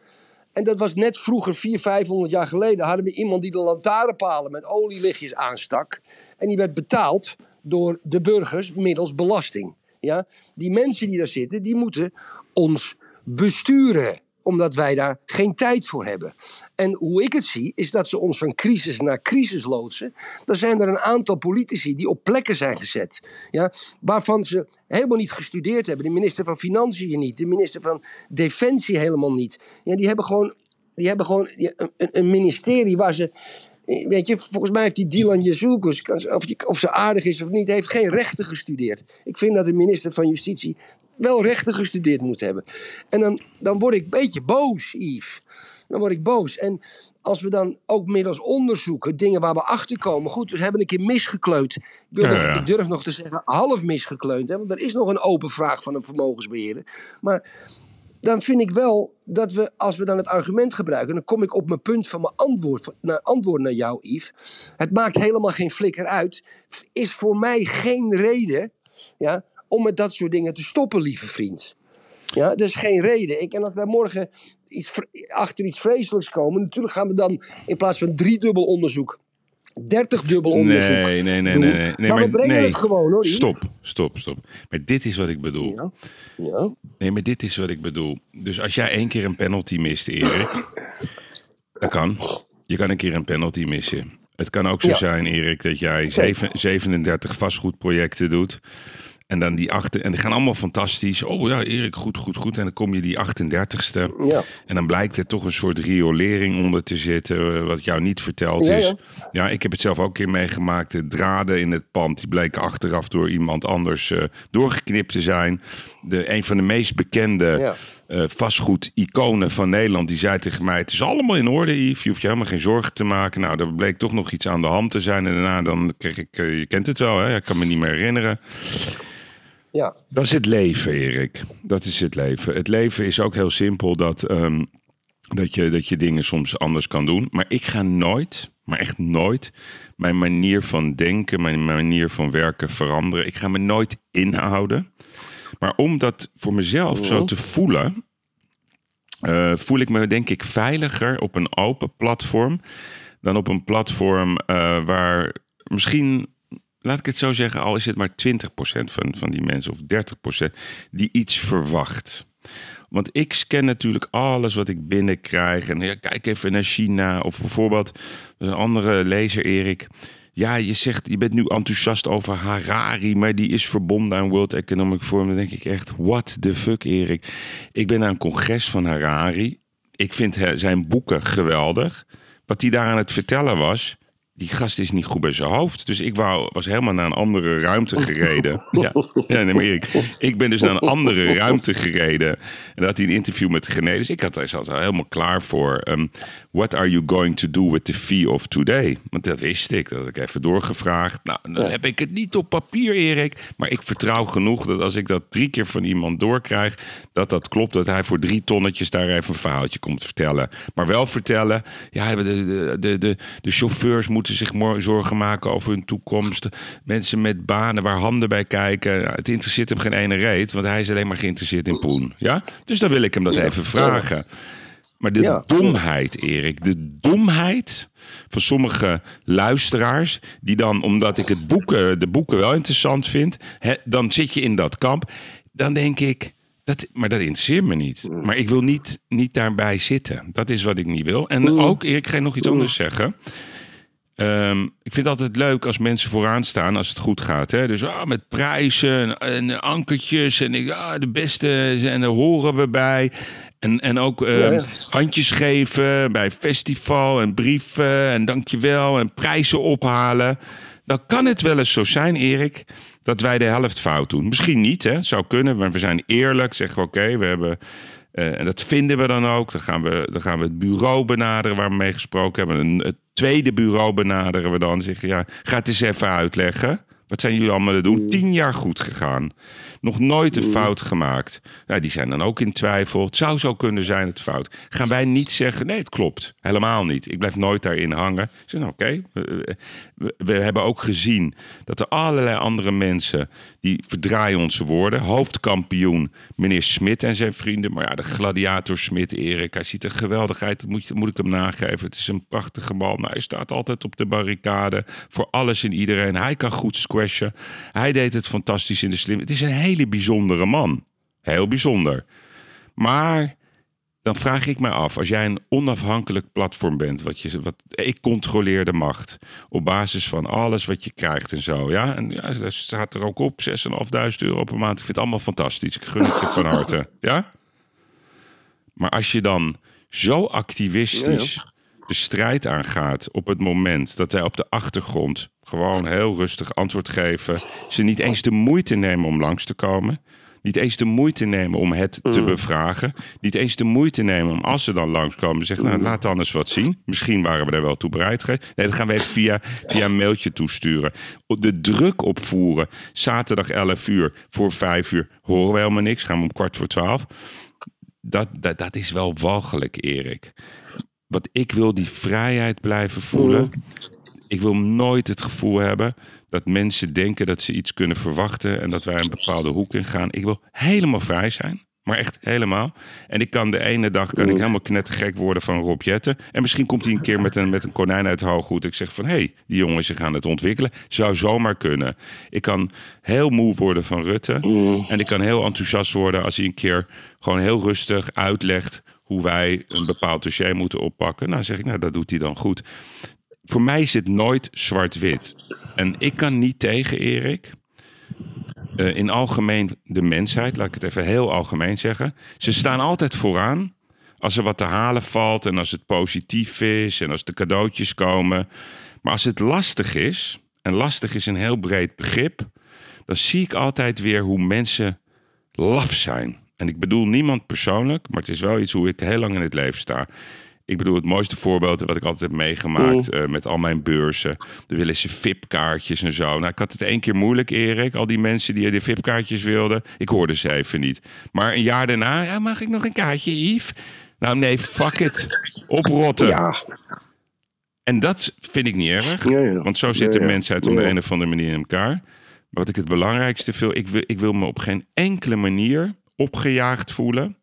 En dat was net vroeger, 400, 500 jaar geleden, hadden we iemand die de lantaarnpalen met olielichtjes aanstak. En die werd betaald door de burgers middels belasting. Ja? Die mensen die daar zitten, die moeten ons besturen omdat wij daar geen tijd voor hebben. En hoe ik het zie, is dat ze ons van crisis naar crisis loodsen. Dan zijn er een aantal politici die op plekken zijn gezet. Ja, waarvan ze helemaal niet gestudeerd hebben. De minister van Financiën niet. De minister van Defensie helemaal niet. Ja, die hebben gewoon, die hebben gewoon een, een ministerie waar ze... Weet je, volgens mij heeft die Dylan Jezoukos, of, of ze aardig is of niet, heeft geen rechten gestudeerd. Ik vind dat de minister van Justitie wel rechten gestudeerd moet hebben. En dan, dan word ik een beetje boos, Yves. Dan word ik boos. En als we dan ook middels onderzoeken, dingen waar we achter komen. Goed, we hebben een keer misgekleund. Ik, wil Ja, nog- ja. ik durf nog te zeggen, half misgekleund. Hè, want er is nog een open vraag van een vermogensbeheerder. Maar dan vind ik wel dat we, als we dan het argument gebruiken, dan kom ik op mijn punt van mijn antwoord, naar, antwoord naar jou, Yves. Het maakt helemaal geen flikker uit. Is voor mij geen reden ja, om met dat soort dingen te stoppen, lieve vriend. Ja, dat is geen reden. Ik, en als wij morgen iets, achter iets vreselijks komen, natuurlijk gaan we dan in plaats van driedubbel onderzoek 30 dubbel onderzoek. Nee, nee, nee, nee. nee, nee maar, we brengen nee. het gewoon hoor. Yves. Stop, stop, stop. Maar dit is wat ik bedoel. Ja. ja. Nee, maar dit is wat ik bedoel. Dus als jij één keer een penalty mist, Erik. dat kan. Je kan een keer een penalty missen. Het kan ook zo Ja. zijn, Erik, dat jij zeven- 37 vastgoedprojecten doet. En dan die achter. En die gaan allemaal fantastisch. Oh ja, Erik, goed, goed, goed. En dan kom je die 38ste. Ja. En dan blijkt er toch een soort riolering onder te zitten, eh, wat jou niet verteld Ja, is. ja. Ja, ik heb het zelf ook een keer meegemaakt. De draden in het pand, die bleken achteraf door iemand anders eh, doorgeknipt te zijn. De, een van de meest bekende eh, vastgoed-iconen van Nederland, die zei tegen mij... het is allemaal in orde, Yves. Je hoeft je helemaal geen zorgen te maken. Nou, er bleek toch nog iets aan de hand te zijn. En daarna dan kreeg ik... je kent het wel, hè? Ik kan me niet meer herinneren. Ja. Dat is het leven, Erik. Dat is het leven. Het leven is ook heel simpel dat, ehm, dat, je, dat je dingen soms anders kan doen. Maar ik ga nooit, maar echt nooit, mijn manier van denken, mijn manier van werken veranderen. Ik ga me nooit inhouden. Maar om dat voor mezelf zo te voelen, eh, voel ik me denk ik veiliger op een open platform dan op een platform eh, waar misschien, laat ik het zo zeggen, al is het maar 20% van, van die mensen of 30% die iets verwacht. Want ik scan natuurlijk alles wat ik binnenkrijg. En ja, kijk even naar China. Of bijvoorbeeld een andere lezer, Erik. Ja, je zegt, je bent nu enthousiast over Harari, maar die is verbonden aan World Economic Forum. Dan denk ik echt, what the fuck, Erik? Ik ben naar een congres van Harari. Ik vind zijn boeken geweldig. Wat hij daar aan het vertellen was, die gast is niet goed bij zijn hoofd. Dus ik wou, was helemaal naar een andere ruimte gereden. Ja, ja nee, maar Erik, ik ben dus naar een andere ruimte gereden. En daar had hij een interview met Gené. Dus ik had daar er helemaal klaar voor. Um, what are you going to do with the fee of today? Want dat wist ik. Dat had ik even doorgevraagd. Nou, dan heb ik het niet op papier, Erik. Maar ik vertrouw genoeg dat als ik dat drie keer van iemand doorkrijg... dat dat klopt, dat hij voor drie tonnetjes daar even een verhaaltje komt vertellen. Maar wel vertellen, ja, de, de, de, de, de chauffeurs moeten zich mo- zorgen maken over hun toekomst. Mensen met banen waar handen bij kijken. Nou, het interesseert hem geen ene reet, want hij is alleen maar geïnteresseerd in poen. Ja? Dus dan wil ik hem dat even vragen. Maar de Ja. domheid, Erik, de domheid van sommige luisteraars, die dan, omdat ik het boeken, de boeken wel interessant vind, hè, dan zit je in dat kamp. Dan denk ik, dat, maar dat interesseert me niet. Maar ik wil niet, niet daarbij zitten. Dat is wat ik niet wil. En ook, Erik, ik ga je nog iets anders zeggen. Ehm, ik vind het altijd leuk als mensen vooraan staan als het goed gaat. Hè? Dus ah, met prijzen en, en ankertjes en ik, ah, de beste en daar horen we bij. En, en ook ehm, Ja, ja. handjes geven bij festival en brieven en dankjewel en prijzen ophalen. Dan kan het wel eens zo zijn, Erik, dat wij de helft fout doen. Misschien niet, hè? Het zou kunnen, maar we zijn eerlijk. Zeggen we oké, we hebben... eh, en dat vinden we dan ook. Dan gaan we, dan gaan we het bureau benaderen waar we mee gesproken hebben. Een, het tweede bureau benaderen we dan. Zeggen ja, ga het eens even uitleggen. Wat zijn jullie allemaal het doen? Tien jaar goed gegaan. Nog nooit een fout gemaakt. Nou, die zijn dan ook in twijfel. Het zou zo kunnen zijn het fout. Gaan wij niet zeggen, nee, het klopt. Helemaal niet. Ik blijf nooit daarin hangen. Ik zeg, nou, oké. We, we- we hebben ook gezien dat er allerlei andere mensen... die verdraaien onze woorden. Hoofdkampioen, meneer Smit en zijn vrienden. Maar ja, de gladiator Smit, Erik. Hij ziet er geweldig uit. Dat moet, moet ik hem nageven. Het is een prachtige man. Nou, hij staat altijd op de barricade. Voor alles en iedereen. Hij kan goed squashen. Hij deed het fantastisch in de slim. Het is een hele bijzondere man. Heel bijzonder. Maar dan vraag ik me af, als jij een onafhankelijk platform bent, wat, je, wat ik controleer de macht, op basis van alles wat je krijgt en zo, ja, en ja, dat staat er ook op, 6.500 euro per maand, ik vind het allemaal fantastisch, ik gun het je van harte, ja? Maar als je dan zo activistisch de strijd aangaat op het moment dat wij op de achtergrond gewoon heel rustig antwoord geven, ze niet eens de moeite nemen om langs te komen, niet eens de moeite nemen om het te bevragen, niet eens de moeite nemen om als ze dan langskomen zeggen, nou laat dan eens wat zien. Misschien waren we daar wel toe bereid geweest. Nee, dat gaan we even via, via een mailtje toesturen. De druk opvoeren, zaterdag 11 uur voor 5 uur, horen we helemaal niks, gaan we om kwart voor 12 dat, dat, dat is wel walgelijk, Erik. Want ik wil die vrijheid blijven voelen. Ik wil nooit het gevoel hebben dat mensen denken dat ze iets kunnen verwachten en dat wij een bepaalde hoek in gaan. Ik wil helemaal vrij zijn. Maar echt helemaal. En ik kan de ene dag kan ik helemaal knettergek worden van Rob Jetten. En misschien komt hij een keer met een, met een konijn uit het hooggoed. Ik zeg van, hé, hey, die jongens ze gaan het ontwikkelen. Zou zomaar kunnen. Ik kan heel moe worden van Rutte. En ik kan heel enthousiast worden als hij een keer gewoon heel rustig uitlegt... hoe wij een bepaald dossier moeten oppakken. Nou zeg ik, nou dat doet hij dan goed. Voor mij is het nooit zwart-wit. En ik kan niet tegen, Erik uh, in algemeen de mensheid, laat ik het even heel algemeen zeggen. Ze staan altijd vooraan als er wat te halen valt en als het positief is en als de cadeautjes komen. Maar als het lastig is, en lastig is een heel breed begrip, dan zie ik altijd weer hoe mensen laf zijn. En ik bedoel niemand persoonlijk, maar het is wel iets hoe ik heel lang in het leven sta. Ik bedoel, het mooiste voorbeeld wat ik altijd heb meegemaakt uh, met al mijn beurzen. Dan willen ze VIP-kaartjes en zo. Nou, ik had het één keer moeilijk, Erik. Al die mensen die de VIP-kaartjes wilden, ik hoorde ze even niet. Maar een jaar daarna, ja, mag ik nog een kaartje, Yves? Nou, nee, fuck it. Oprotten. Ja. En dat vind ik niet erg. Ja, ja. Want zo zit de mensheid op de een of andere manier in elkaar. Maar wat ik het belangrijkste vind, ik wil, ik wil me op geen enkele manier opgejaagd voelen.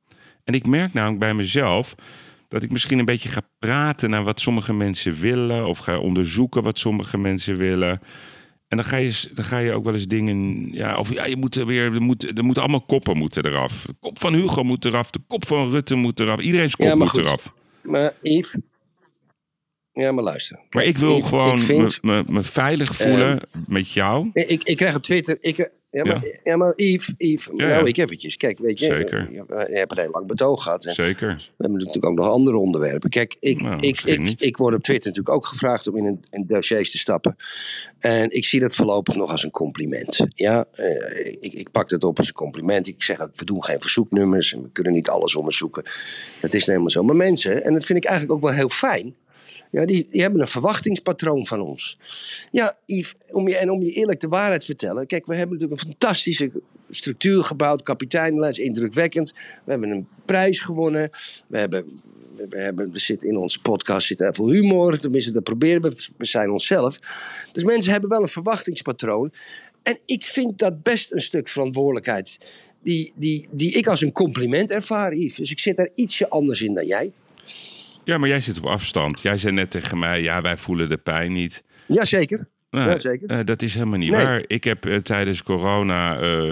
En ik merk namelijk bij mezelf dat ik misschien een beetje ga praten naar wat sommige mensen willen. Of ga onderzoeken wat sommige mensen willen. En dan ga je, dan ga je ook wel eens dingen. Ja, of ja, je moet er weer. Er, moet, er moeten allemaal koppen moeten eraf. De kop van Hugo moet eraf. De kop van Rutte moet eraf. Iedereen's kop Ja, moet goed. eraf. Maar Yves... Ja, maar luister. Maar ik wil gewoon ik vind- me, me, me veilig voelen met jou. Ik, ik krijg op Twitter. Ik, ja, maar, ja. maar Yves, Yves Ja, nou, ja. ik eventjes. Kijk, weet je, Zeker. Je, je hebt een heel lang betoog gehad. Zeker. we hebben natuurlijk ook nog andere onderwerpen. Kijk, ik, Nou, ik, ik, ik word op Twitter natuurlijk ook gevraagd om in, een, in dossiers te stappen. En ik zie dat voorlopig nog als een compliment. Ja, eh, ik, ik pak dat op als een compliment. Ik zeg ook, we doen geen verzoeknummers en we kunnen niet alles onderzoeken. Dat is nou helemaal zo. Maar mensen, en dat vind ik eigenlijk ook wel heel fijn. Ja, die, die hebben een verwachtingspatroon van ons. Ja, Yves, om je, en om je eerlijk de waarheid te vertellen. Kijk, we hebben natuurlijk een fantastische structuur gebouwd. Kapiteinlijst, indrukwekkend. We hebben een prijs gewonnen. We hebben... We hebben, we zitten in onze podcast zit er veel humor. Tenminste, dat proberen we. We zijn onszelf. Dus mensen hebben wel een verwachtingspatroon. En ik vind dat best een stuk verantwoordelijkheid. Die, die, die ik als een compliment ervaar, Yves. Dus ik zit daar ietsje anders in dan jij. Ja, maar jij zit op afstand. Jij zei net tegen mij, ja, wij voelen de pijn niet. Jazeker. Nou, Ja, zeker. eh, dat is helemaal niet Nee. waar. Ik heb eh, tijdens corona, eh,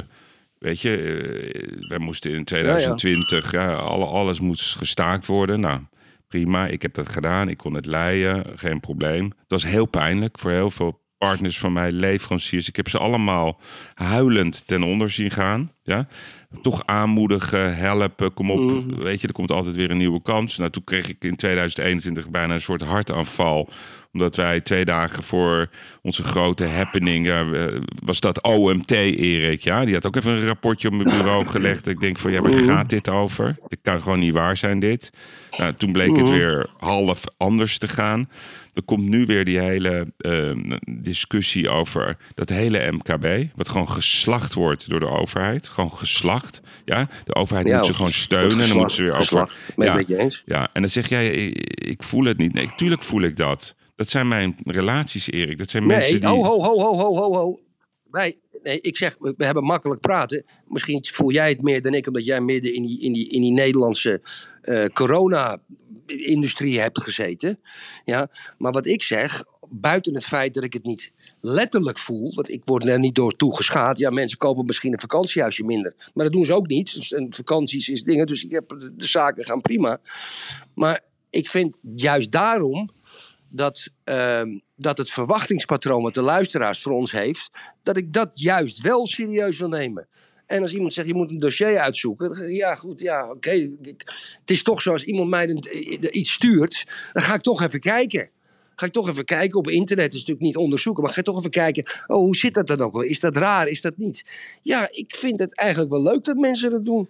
weet je, wij moesten in 2020, ja, alle, alles moest gestaakt worden. Nou, prima, ik heb dat gedaan. Ik kon het leiden, geen probleem. Het was heel pijnlijk voor heel veel partners van mij, leveranciers. Ik heb ze allemaal huilend ten onder zien gaan. Ja? Toch aanmoedigen, helpen, kom op. Mhm. Weet je, er komt altijd weer een nieuwe kans. Nou, toen kreeg ik in 2021 bijna een soort hartaanval omdat wij twee dagen voor onze grote happening, ja, was dat OMT, Erik. Ja, die had ook even een rapportje op mijn bureau gelegd. Ik denk van, ja, waar gaat dit over? Dit kan gewoon niet waar zijn, dit. Nou, toen bleek het weer half anders te gaan. Er komt nu weer die hele eh, discussie over dat hele MKB, wat gewoon geslacht wordt door de overheid. Gewoon geslacht. Ja, de overheid Ja, moet ze gewoon steunen. En dan moeten ze weer over. Ja. je eens? Ja, en dan zeg jij, ik, ik voel het niet. Nee, tuurlijk voel ik dat. Dat zijn mijn relaties, Erik. Dat zijn mensen Nee, die... ho, ho, ho, ho, ho, ho, ho. Wij, nee, ik zeg, we hebben makkelijk praten. Misschien voel jij het meer dan ik, omdat jij midden in die, in die, in die Nederlandse eh, corona-industrie hebt gezeten. Ja, maar wat ik zeg, buiten het feit dat ik het niet letterlijk voel, want ik word er niet door toegeschaad. Ja, mensen kopen misschien een vakantiehuisje minder, maar dat doen ze ook niet. Vakanties is dingen, dus ik heb, de, de zaken gaan prima. Maar ik vind juist daarom dat, ehm, dat het verwachtingspatroon wat de luisteraars voor ons heeft, dat ik dat juist wel serieus wil nemen. En als iemand zegt, je moet een dossier uitzoeken. Ja, goed, ja, oké. Het is toch zo, als iemand mij eh, iets stuurt, dan ga ik toch even kijken. Ga ik toch even kijken. Op internet is het natuurlijk niet onderzoeken, maar ga ik toch even kijken. Oh, hoe zit dat dan ook wel? Is dat raar? Is dat niet? Ja, ik vind het eigenlijk wel leuk dat mensen dat doen.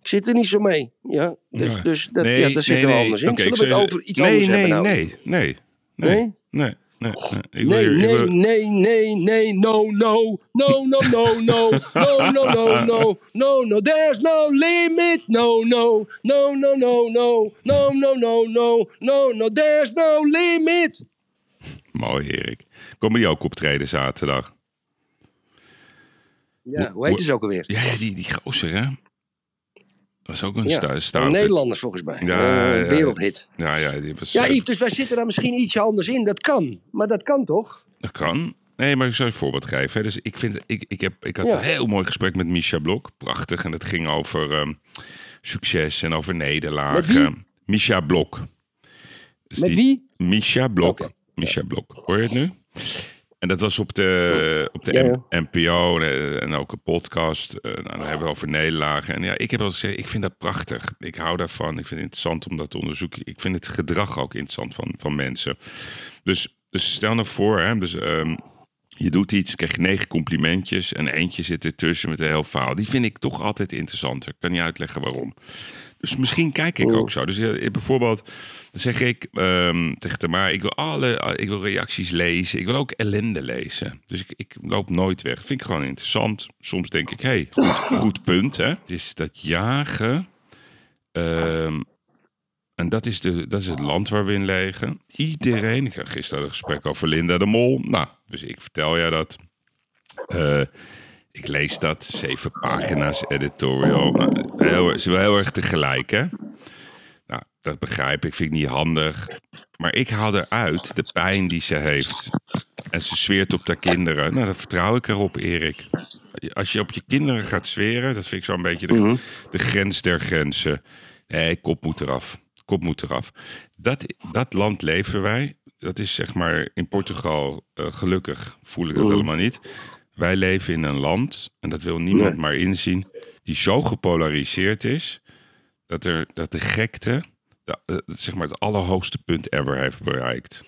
Ik zit er niet zo mee. Ja, dus, Ja. dus dat, Nee, ja, daar zitten nee, we nee. anders in. Oké, Zullen we het over iets nee, anders hebben nou? Nee, nee, nee, Nee? nee, nee, nee. Nee, nee, nee, nee, nee, no, no, no, no, no, no, no, no, no, no, no, no, there's no limit, no, no, no, no, no, no, no, no, no, no, no, no, there's no limit. Mooi, Erik. Komen die ook optreden zaterdag? Ja, hoe heet ze ook alweer? Ja, ja die, die gozer, hè? Dat is ook een Ja, sta- Van stout. Nederlanders volgens mij. Ja, Eh, wereldhit. Ja, ja, die was, Ja, eh, Yves, dus wij zitten daar misschien ietsje anders in. Dat kan. Maar dat kan toch? Dat kan. Nee, maar ik zou je een voorbeeld geven. hè. Dus ik, vind, ik, ik, heb, ik had Ja. een heel mooi gesprek met Misha Blok. Prachtig. En het ging over ehm, succes en over nederlagen. Misha Blok. Dus Met die- wie? Misha Blok. Oké. Misha Blok. Hoor je het nu? En dat was op de, op de Ja, NPO en, en ook een podcast. Eh, nou, dan hebben we over nederlagen. En ja, ik heb al gezegd, ik vind dat prachtig. Ik hou daarvan. Ik vind het interessant om dat te onderzoeken. Ik vind het gedrag ook interessant van, van mensen. Dus, dus stel nou voor, hè, dus, ehm, je doet iets, krijg je negen complimentjes en eentje zit ertussen met een heel verhaal. Die vind ik toch altijd interessanter. Ik kan niet uitleggen waarom. Dus misschien kijk ik ook zo. Dus eh, bijvoorbeeld, dan zeg ik ehm, tegen Tamara, ik wil alle, ik wil reacties lezen. Ik wil ook ellende lezen. Dus ik, ik loop nooit weg. Vind ik gewoon interessant. Soms denk ik, hé, hey, goed, goed punt hè. Het is dat jagen. ehm, en dat is, de, dat is het land waar we in leven. Iedereen, ik had gisteren een gesprek over Linda de Mol. Nou, dus ik vertel jij dat. Eh, ik lees dat, zeven pagina's editorial. Nou, heel, is wel heel erg tegelijk, hè? Nou, dat begrijp ik, vind ik niet handig. Maar ik haal eruit de pijn die ze heeft. En ze zweert op haar kinderen. Nou, dat vertrouw ik erop, Erik. Als je op je kinderen gaat zweren, dat vind ik zo'n beetje de, de grens der grenzen. Nee, kop moet eraf. Kop moet eraf. Dat, dat land leven wij. Dat is zeg maar in Portugal eh, gelukkig voel ik dat helemaal niet. Wij leven in een land, en dat wil niemand Nee. maar inzien, die zo gepolariseerd is, dat, er, dat de gekte de, eh, zeg maar het allerhoogste punt ever heeft bereikt.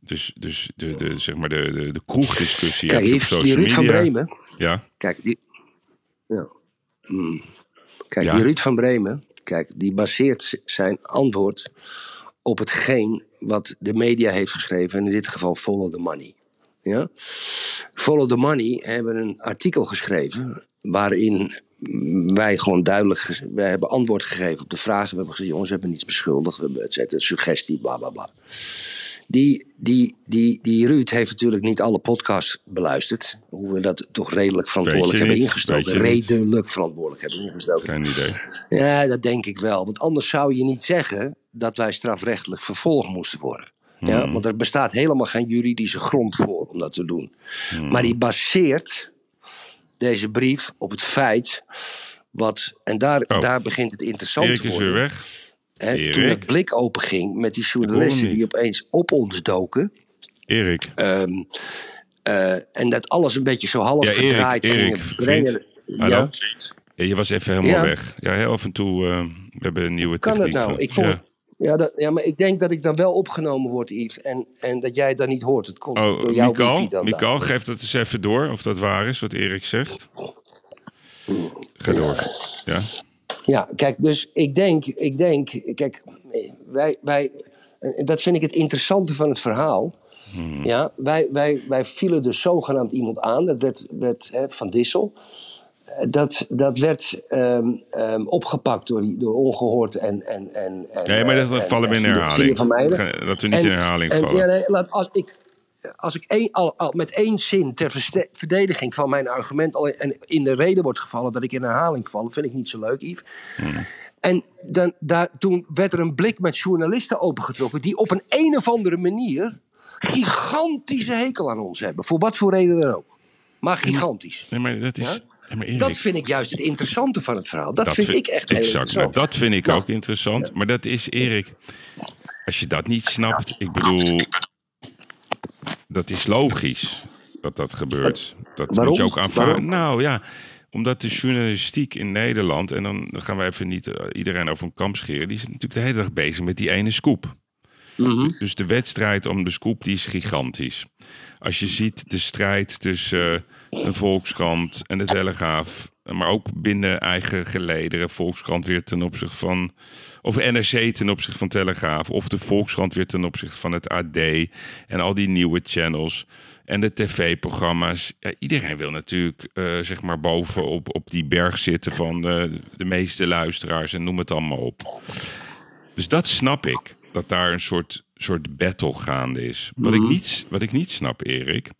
Dus, dus de, de, zeg maar de, de, de kroegdiscussie Kijk, op die social Ruud van. Bremen. Ja, Kijk, die, ja. Hmm. Kijk Ja. die Ruud van Bremen. Kijk, die baseert zijn antwoord op hetgeen wat de media heeft geschreven. En in dit geval Follow the Money. Ja? Follow the Money hebben een artikel geschreven. waarin wij gewoon duidelijk. wij hebben antwoord gegeven op de vragen. We hebben gezegd: jongens, we hebben niets beschuldigd. We hebben et cetera, suggestie, bla bla bla. Die, die, die, die Ruud heeft natuurlijk niet alle podcasts beluisterd. Hoe we dat toch redelijk verantwoordelijk hebben niet, ingestoken. Redelijk verantwoordelijk hebben ingestoken. geen idee. Ja, dat denk ik wel. Want anders zou je niet zeggen dat wij strafrechtelijk vervolgd moesten worden. Ja, Hmm. want er bestaat helemaal geen juridische grond voor om dat te doen. Hmm. Maar die baseert deze brief op het feit. Wat, en daar, Oh. daar begint het interessant Erik te is worden. weer weg. Hè, toen het blik openging met die journalisten die opeens op ons doken. Erik. ehm, eh, en dat alles een beetje zo half Ja, Erik, gedraaid Erik, gingen vriend. brengen. Hallo? Ja, Ja, je was even helemaal Ja. weg. Ja, heel af en toe. eh, we hebben een nieuwe kan dat techniek. nou? Ik vond, ja. dat, ja, maar ik denk dat ik dan wel opgenomen word, Yves. En, en dat jij het dan niet hoort. Het komt Oh, door jouw Mikael, dan. Mikael, geef dat eens even door of dat waar is wat Erik zegt. Ga door. Ja, Ja, kijk, dus ik denk, ik denk, kijk, wij, wij, dat vind ik het interessante van het verhaal. Hmm. Ja, wij, wij, wij vielen dus zogenaamd iemand aan, dat werd, werd hè, Van Dissel. Eh, Dat, dat werd ehm, ehm, opgepakt door, door Ongehoord en... en, en, en nee, maar dat en- vallen we in herhaling. Dat we niet En- in herhaling en, vallen. Ja, nee, laat, als ik, als ik één, al, al met één zin ter verdediging van mijn argument al in, en in de reden wordt gevallen dat ik in herhaling val, vind ik niet zo leuk, Yves. Hmm. En dan, daar, toen werd er een blik met journalisten opengetrokken die op een een of andere manier gigantische hekel aan ons hebben. Voor wat voor reden dan ook. Maar gigantisch. Nee, maar dat is... Ja? Erik, Dat vind ik juist het interessante van het verhaal. Dat, dat vind ik echt heel Exact, interessant. maar dat vind ik Nou, ook interessant. Maar dat is, Erik, als je dat niet snapt, ik bedoel, dat is logisch dat dat gebeurt. Dat Waarom? moet je ook aanvaarden. Nou ja, omdat de journalistiek in Nederland, en dan gaan we even niet eh, iedereen over een kamp scheren, die is natuurlijk de hele dag bezig met die ene scoop. Mhm. Dus de wedstrijd om de scoop die is gigantisch. Als je ziet de strijd tussen eh, een Volkskrant en de Telegraaf, maar ook binnen eigen gelederen, Volkskrant weer ten opzichte van, of NRC ten opzichte van Telegraaf, of de Volkskrant weer ten opzichte van het AD en al die nieuwe channels en de tv-programma's. Ja, iedereen wil natuurlijk eh, zeg maar bovenop op die berg zitten van de, de meeste luisteraars en noem het allemaal op. Dus dat snap ik. Dat daar een soort, soort battle gaande is. Wat, ik niet, wat ik niet snap, Erik,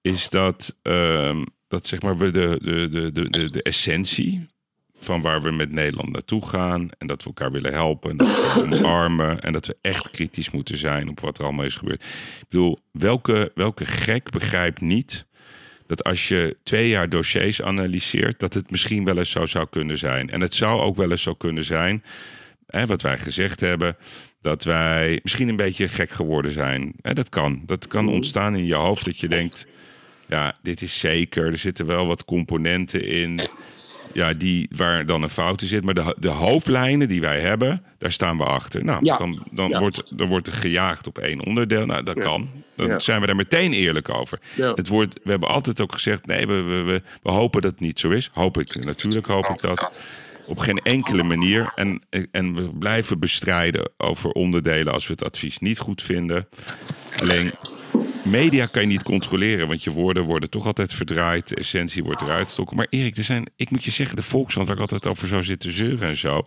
is dat, ehm, dat zeg maar we de, de, de, de, de, de essentie van waar we met Nederland naartoe gaan. En dat we elkaar willen helpen. En dat we omarmen. En dat we echt kritisch moeten zijn op wat er allemaal is gebeurd. Ik bedoel, welke, welke gek begrijpt niet dat als je twee jaar dossiers analyseert, dat het misschien wel eens zo zou kunnen zijn. En het zou ook wel eens zo kunnen zijn, hè, wat wij gezegd hebben, dat wij misschien een beetje gek geworden zijn. Hè, dat kan. Dat kan ontstaan in je hoofd dat je denkt, ja, dit is zeker. Er zitten wel wat componenten in. Ja, die, waar dan een fout in zit. Maar de, de hoofdlijnen die wij hebben, daar staan we achter. Nou, Ja. dan, dan, Ja. wordt, dan wordt er gejaagd op één onderdeel. Nou, dat Ja. kan. Dan zijn we daar meteen eerlijk over. Het wordt, we hebben altijd ook gezegd, nee, we, we, we, we hopen dat het niet zo is. Hoop ik, natuurlijk hoop ik dat. Op geen enkele manier. En, en we blijven bestrijden over onderdelen als we het advies niet goed vinden. Alleen, media kan je niet controleren, want je woorden worden toch altijd verdraaid. De essentie wordt eruit gestoken. Maar Erik, er zijn, ik moet je zeggen, de Volkskrant, waar ik altijd over zou zitten zeuren en zo.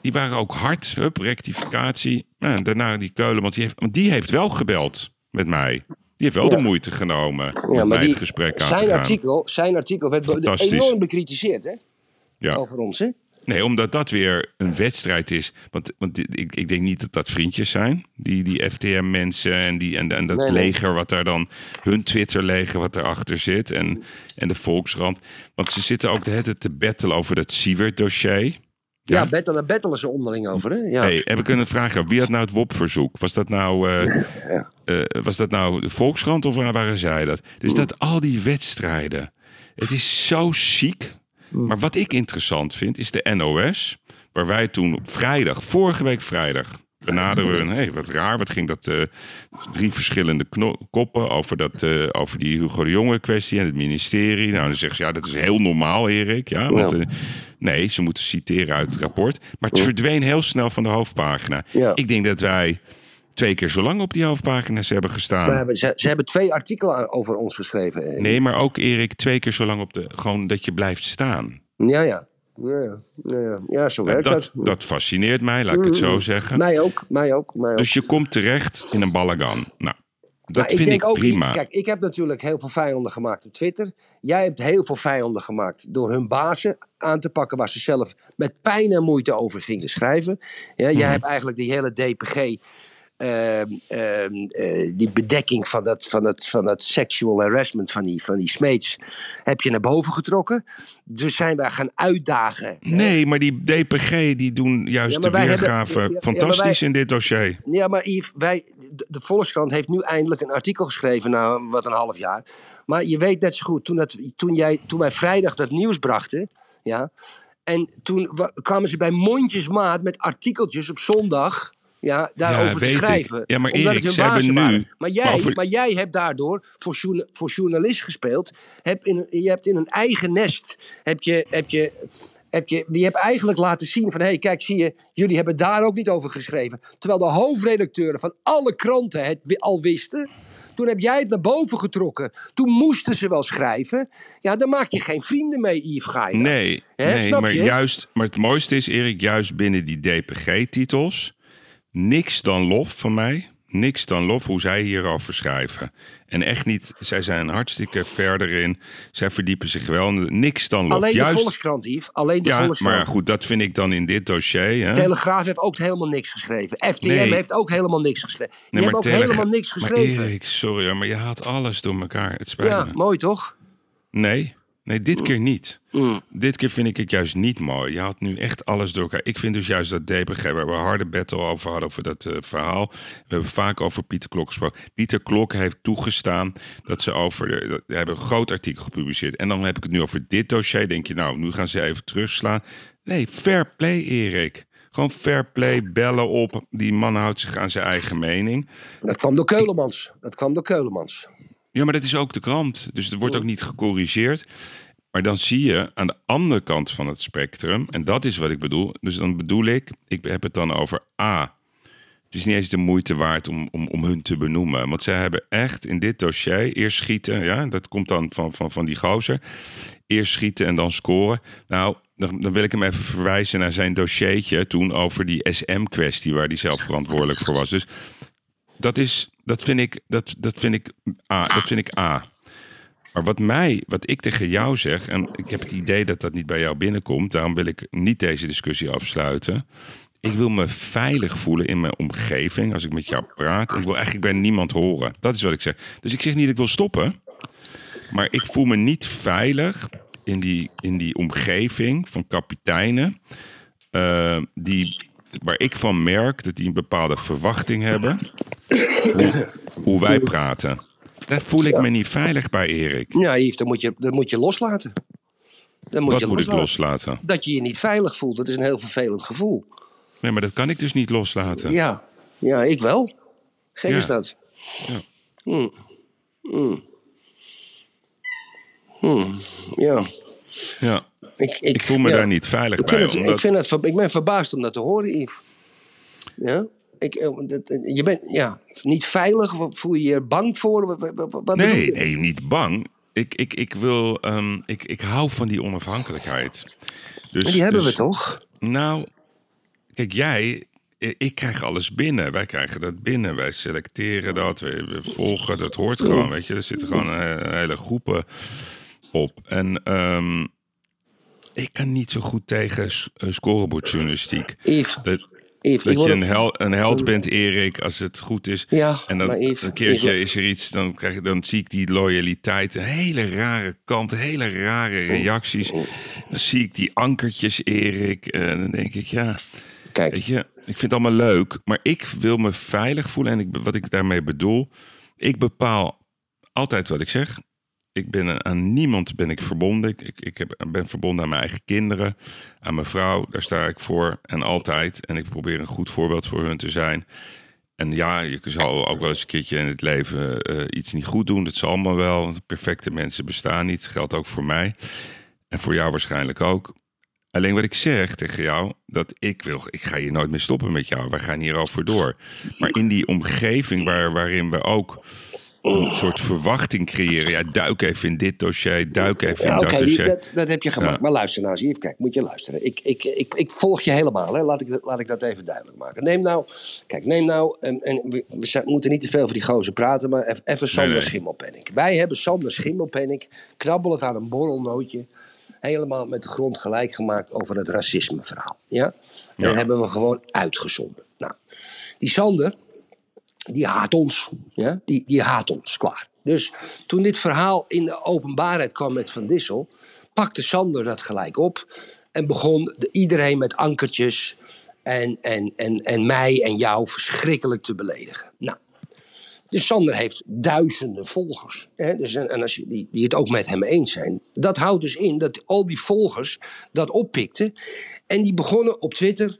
Die waren ook hard, hup, rectificatie. Nou, daarna die Keulemans, die heeft, want die heeft wel gebeld met mij. Die heeft wel Ja. de moeite genomen Ja, mij die, het gesprek aan te zijn, gaan. artikel, zijn artikel werd enorm bekritiseerd hè, Ja. over ons. Hè? Nee, omdat dat weer een wedstrijd is. Want, want ik, ik denk niet dat dat vriendjes zijn. Die, die FTM-mensen en, die, en, en dat Nee, nee. leger wat daar dan... Hun Twitter-leger wat erachter zit. En, en de Volksrand. Want ze zitten ook de hele tijd te battelen over dat Siewert-dossier. Ja, Ja. bettelen, bettelen ze onderling over. Hè? Ja. Hey, heb ik een vraag. Wie had nou het WOP-verzoek? Was dat nou, eh, eh, was dat nou de Volkskrant of waar waren zij dat? Dus dat al die wedstrijden. Het is zo chic. Maar wat ik interessant vind is de NOS. Waar wij toen op vrijdag, vorige week vrijdag, benaderen we een... Hé, wat raar, wat ging dat... eh, drie verschillende koppen over, dat, eh, over die Hugo de Jonge kwestie en het ministerie. Nou, dan zeggen ze, ja, dat is heel normaal, Erik. Ja, want, eh, nee, ze moeten citeren uit het rapport. Maar het verdween heel snel van de hoofdpagina. Ja. Ik denk dat wij twee keer zo lang op die hoofdpagina's hebben gestaan. We hebben, ze, ze hebben twee artikelen over ons geschreven. Nee, maar ook Erik, twee keer zo lang op de. Gewoon dat je blijft staan. Ja, ja. Ja, ja. ja, zo werkt dat, dat. dat fascineert mij, laat ik het zo zeggen. Mij ook, mij ook. Mij ook. Dus je komt terecht in een balagan. Nou, dat vind ik, denk ook prima. iets- kijk, ik heb natuurlijk heel veel vijanden gemaakt op Twitter. Jij hebt heel veel vijanden gemaakt door hun bazen aan te pakken waar ze zelf met pijn en moeite over gingen schrijven. Ja, Mhm. jij hebt eigenlijk die hele DPG. Ehm, ehm, eh, die bedekking van dat, van, dat, van dat sexual harassment van die, van die smeets heb je naar boven getrokken. Dus zijn wij gaan uitdagen. Nee, maar die DPG die doen juist Ja, de hebben- weergave ja, fantastisch wij- in dit dossier. Ja, maar Yves, wij, de, de Volkskrant heeft nu eindelijk een artikel geschreven na wat een half jaar. Maar je weet net zo goed, toen, dat, toen, jij, toen wij vrijdag dat nieuws brachten, ja, en toen wa- kwamen ze bij mondjesmaat met artikeltjes op zondag. Ja, daarover te ik. schrijven. Ja, maar omdat Erik, het ze hebben nu-. Maar jij, maar jij hebt daardoor voor, journa- voor journalist gespeeld. Heb in, je hebt in een eigen nest. Heb je, heb je, heb je, je hebt eigenlijk laten zien van... hé, hey, kijk, zie je, jullie hebben daar ook niet over geschreven. Terwijl de hoofdredacteuren van alle kranten het al wisten. Toen heb jij het naar boven getrokken. Toen moesten ze wel schrijven. Ja, dan maak je geen vrienden mee, Yves Gaia. Nee, Hè, nee snap maar, je? juist, maar het mooiste is, Erik, juist binnen die DPG-titels. Niks dan lof van mij. Niks dan lof hoe zij hierover schrijven. En echt niet, zij zijn hartstikke verder in. Zij verdiepen zich wel. Niks dan lof. Alleen de juist, Volkskrant, Yves. Alleen de ja, Volkskrant. maar goed, dat vind ik dan in dit dossier. Hè? Telegraaf heeft ook helemaal niks geschreven. FTM Nee. heeft ook helemaal niks geschreven. Je Nee, hebt maar ook Telegra- helemaal niks Maar geschreven. Erik, sorry, maar je haalt alles door elkaar. Het spijt ja, me. mooi toch? Nee, nee, dit keer niet. Mm. Dit keer vind ik het juist niet mooi. Je haalt nu echt alles door elkaar. Ik vind dus juist dat DPG, waar we een harde battle over hadden, over dat eh, verhaal. We hebben vaak over Pieter Klok gesproken. Pieter Klok heeft toegestaan dat ze over. De, dat- hebben een groot artikel gepubliceerd. En dan heb ik het nu over dit dossier. Denk je, nou, nu gaan ze even terugslaan. Nee, fair play, Erik. Gewoon fair play, bellen op. Die man houdt zich aan zijn eigen mening. Dat kwam door Keulemans. Dat kwam door Keulemans. Ja, maar dat is ook de krant. Dus het wordt ook niet gecorrigeerd. Maar dan zie je aan de andere kant van het spectrum, en dat is wat ik bedoel. Dus dan bedoel ik, ik heb het dan over A. Het is niet eens de moeite waard om, om, om hun te benoemen. Want zij hebben echt in dit dossier eerst schieten. Ja, dat komt dan van, van, van die gozer. Eerst schieten en dan scoren. Nou, dan, dan wil ik hem even verwijzen naar zijn dossiertje toen over die SM-kwestie, waar hij zelf verantwoordelijk voor was. Dus dat is, dat vind ik, dat, dat vind ik A. Dat vind ik A. Maar wat mij, wat ik tegen jou zeg, en ik heb het idee dat dat niet bij jou binnenkomt, daarom wil ik niet deze discussie afsluiten. Ik wil me veilig voelen in mijn omgeving als ik met jou praat. Ik wil eigenlijk bij niemand horen. Dat is wat ik zeg. Dus ik zeg niet dat ik wil stoppen. Maar ik voel me niet veilig in die, in die omgeving van kapiteinen. eh, die, waar ik van merk dat die een bepaalde verwachting hebben. hoe, hoe wij praten. Daar voel ik me niet veilig bij, Erik. Ja, Yves, dan moet je, dan moet je loslaten. Dan moet Wat je moet ik loslaten. loslaten? Dat je je niet veilig voelt. Dat is een heel vervelend gevoel. Nee, maar dat kan ik dus niet loslaten. Ja, ja ik wel. Gek Ja. is dat. Ja. Hmm. Hmm. Hmm. Ja. Ja. Ik, ik, Ik voel me ja. daar niet veilig Ik, bij. vind het, omdat- ik, vind het, ik ben verbaasd om dat te horen, Yves. Ja? Ik, eh, dat- je bent ja, niet veilig? Voel je je er bang voor? Wat, Nee, nee, niet bang. Ik, ik, ik wil, ehm, ik, ik hou van die onafhankelijkheid. Dus, Maar die hebben dus- we toch? Nou, kijk, jij, i- ik krijg alles binnen. Wij krijgen dat binnen. Wij selecteren dat, we, we volgen, dat hoort gewoon, weet je. Er zitten gewoon een, hele groepen op. En ehm, ik kan niet zo goed tegen eh, scorebordjournalistiek. Yves, Dat, Yves dat je een, hel, een held bent, Erik, als het goed is. Ja, en dan Yves, een keertje Yves- is er iets, dan, krijg je, dan zie ik die loyaliteit. Een hele rare kant, hele rare reacties. Dan zie ik die ankertjes, Erik. En dan denk ik, ja, Kijk, weet je, ik vind het allemaal leuk. Maar ik wil me veilig voelen. En ik, wat ik daarmee bedoel, ik bepaal altijd wat ik zeg. Ik ben aan niemand ben ik verbonden. Ik, ik, heb, ben verbonden aan mijn eigen kinderen, aan mijn vrouw. Daar sta ik voor en altijd. En ik probeer een goed voorbeeld voor hun te zijn. En ja, je zal ook wel eens een keertje in het leven eh, iets niet goed doen. Dat zal allemaal wel. Want perfecte mensen bestaan niet. Dat geldt ook voor mij. En voor jou waarschijnlijk ook. Alleen wat ik zeg tegen jou, dat ik wil, ik ga hier nooit meer stoppen met jou. Wij gaan hierover door. Maar in die omgeving waar, waarin we ook een soort verwachting creëren. Ja, duik even in dit dossier, duik even in dat dossier. dat, dat heb je gemaakt. Ja. Maar luister nou eens, even kijk, moet je luisteren. Ik, ik, ik, ik volg je helemaal, hè. Laat, ik, dat- laat ik dat even duidelijk maken. Neem nou, kijk, neem nou, en, en we, moeten niet te veel over die gozer praten, maar even, even Sander nee. Wij hebben Sander Schimmelpenninck, knabbel het aan een borrelnootje, helemaal met de grond gelijk gemaakt over het racismeverhaal. Ja? En Ja. Dat hebben we gewoon uitgezonden. Nou, die Sander, die haat ons. Ja? Die, die haat ons, klaar. Dus toen dit verhaal in de openbaarheid kwam met Van Dissel, pakte Sander dat gelijk op en begon de, iedereen met ankertjes en, en, en, en mij en jou verschrikkelijk te beledigen. Nou, dus Sander heeft duizenden volgers. Hè? Dus, en en als je, die, die het ook met hem eens zijn. Dat houdt dus in dat al die volgers dat oppikten. En die begonnen op Twitter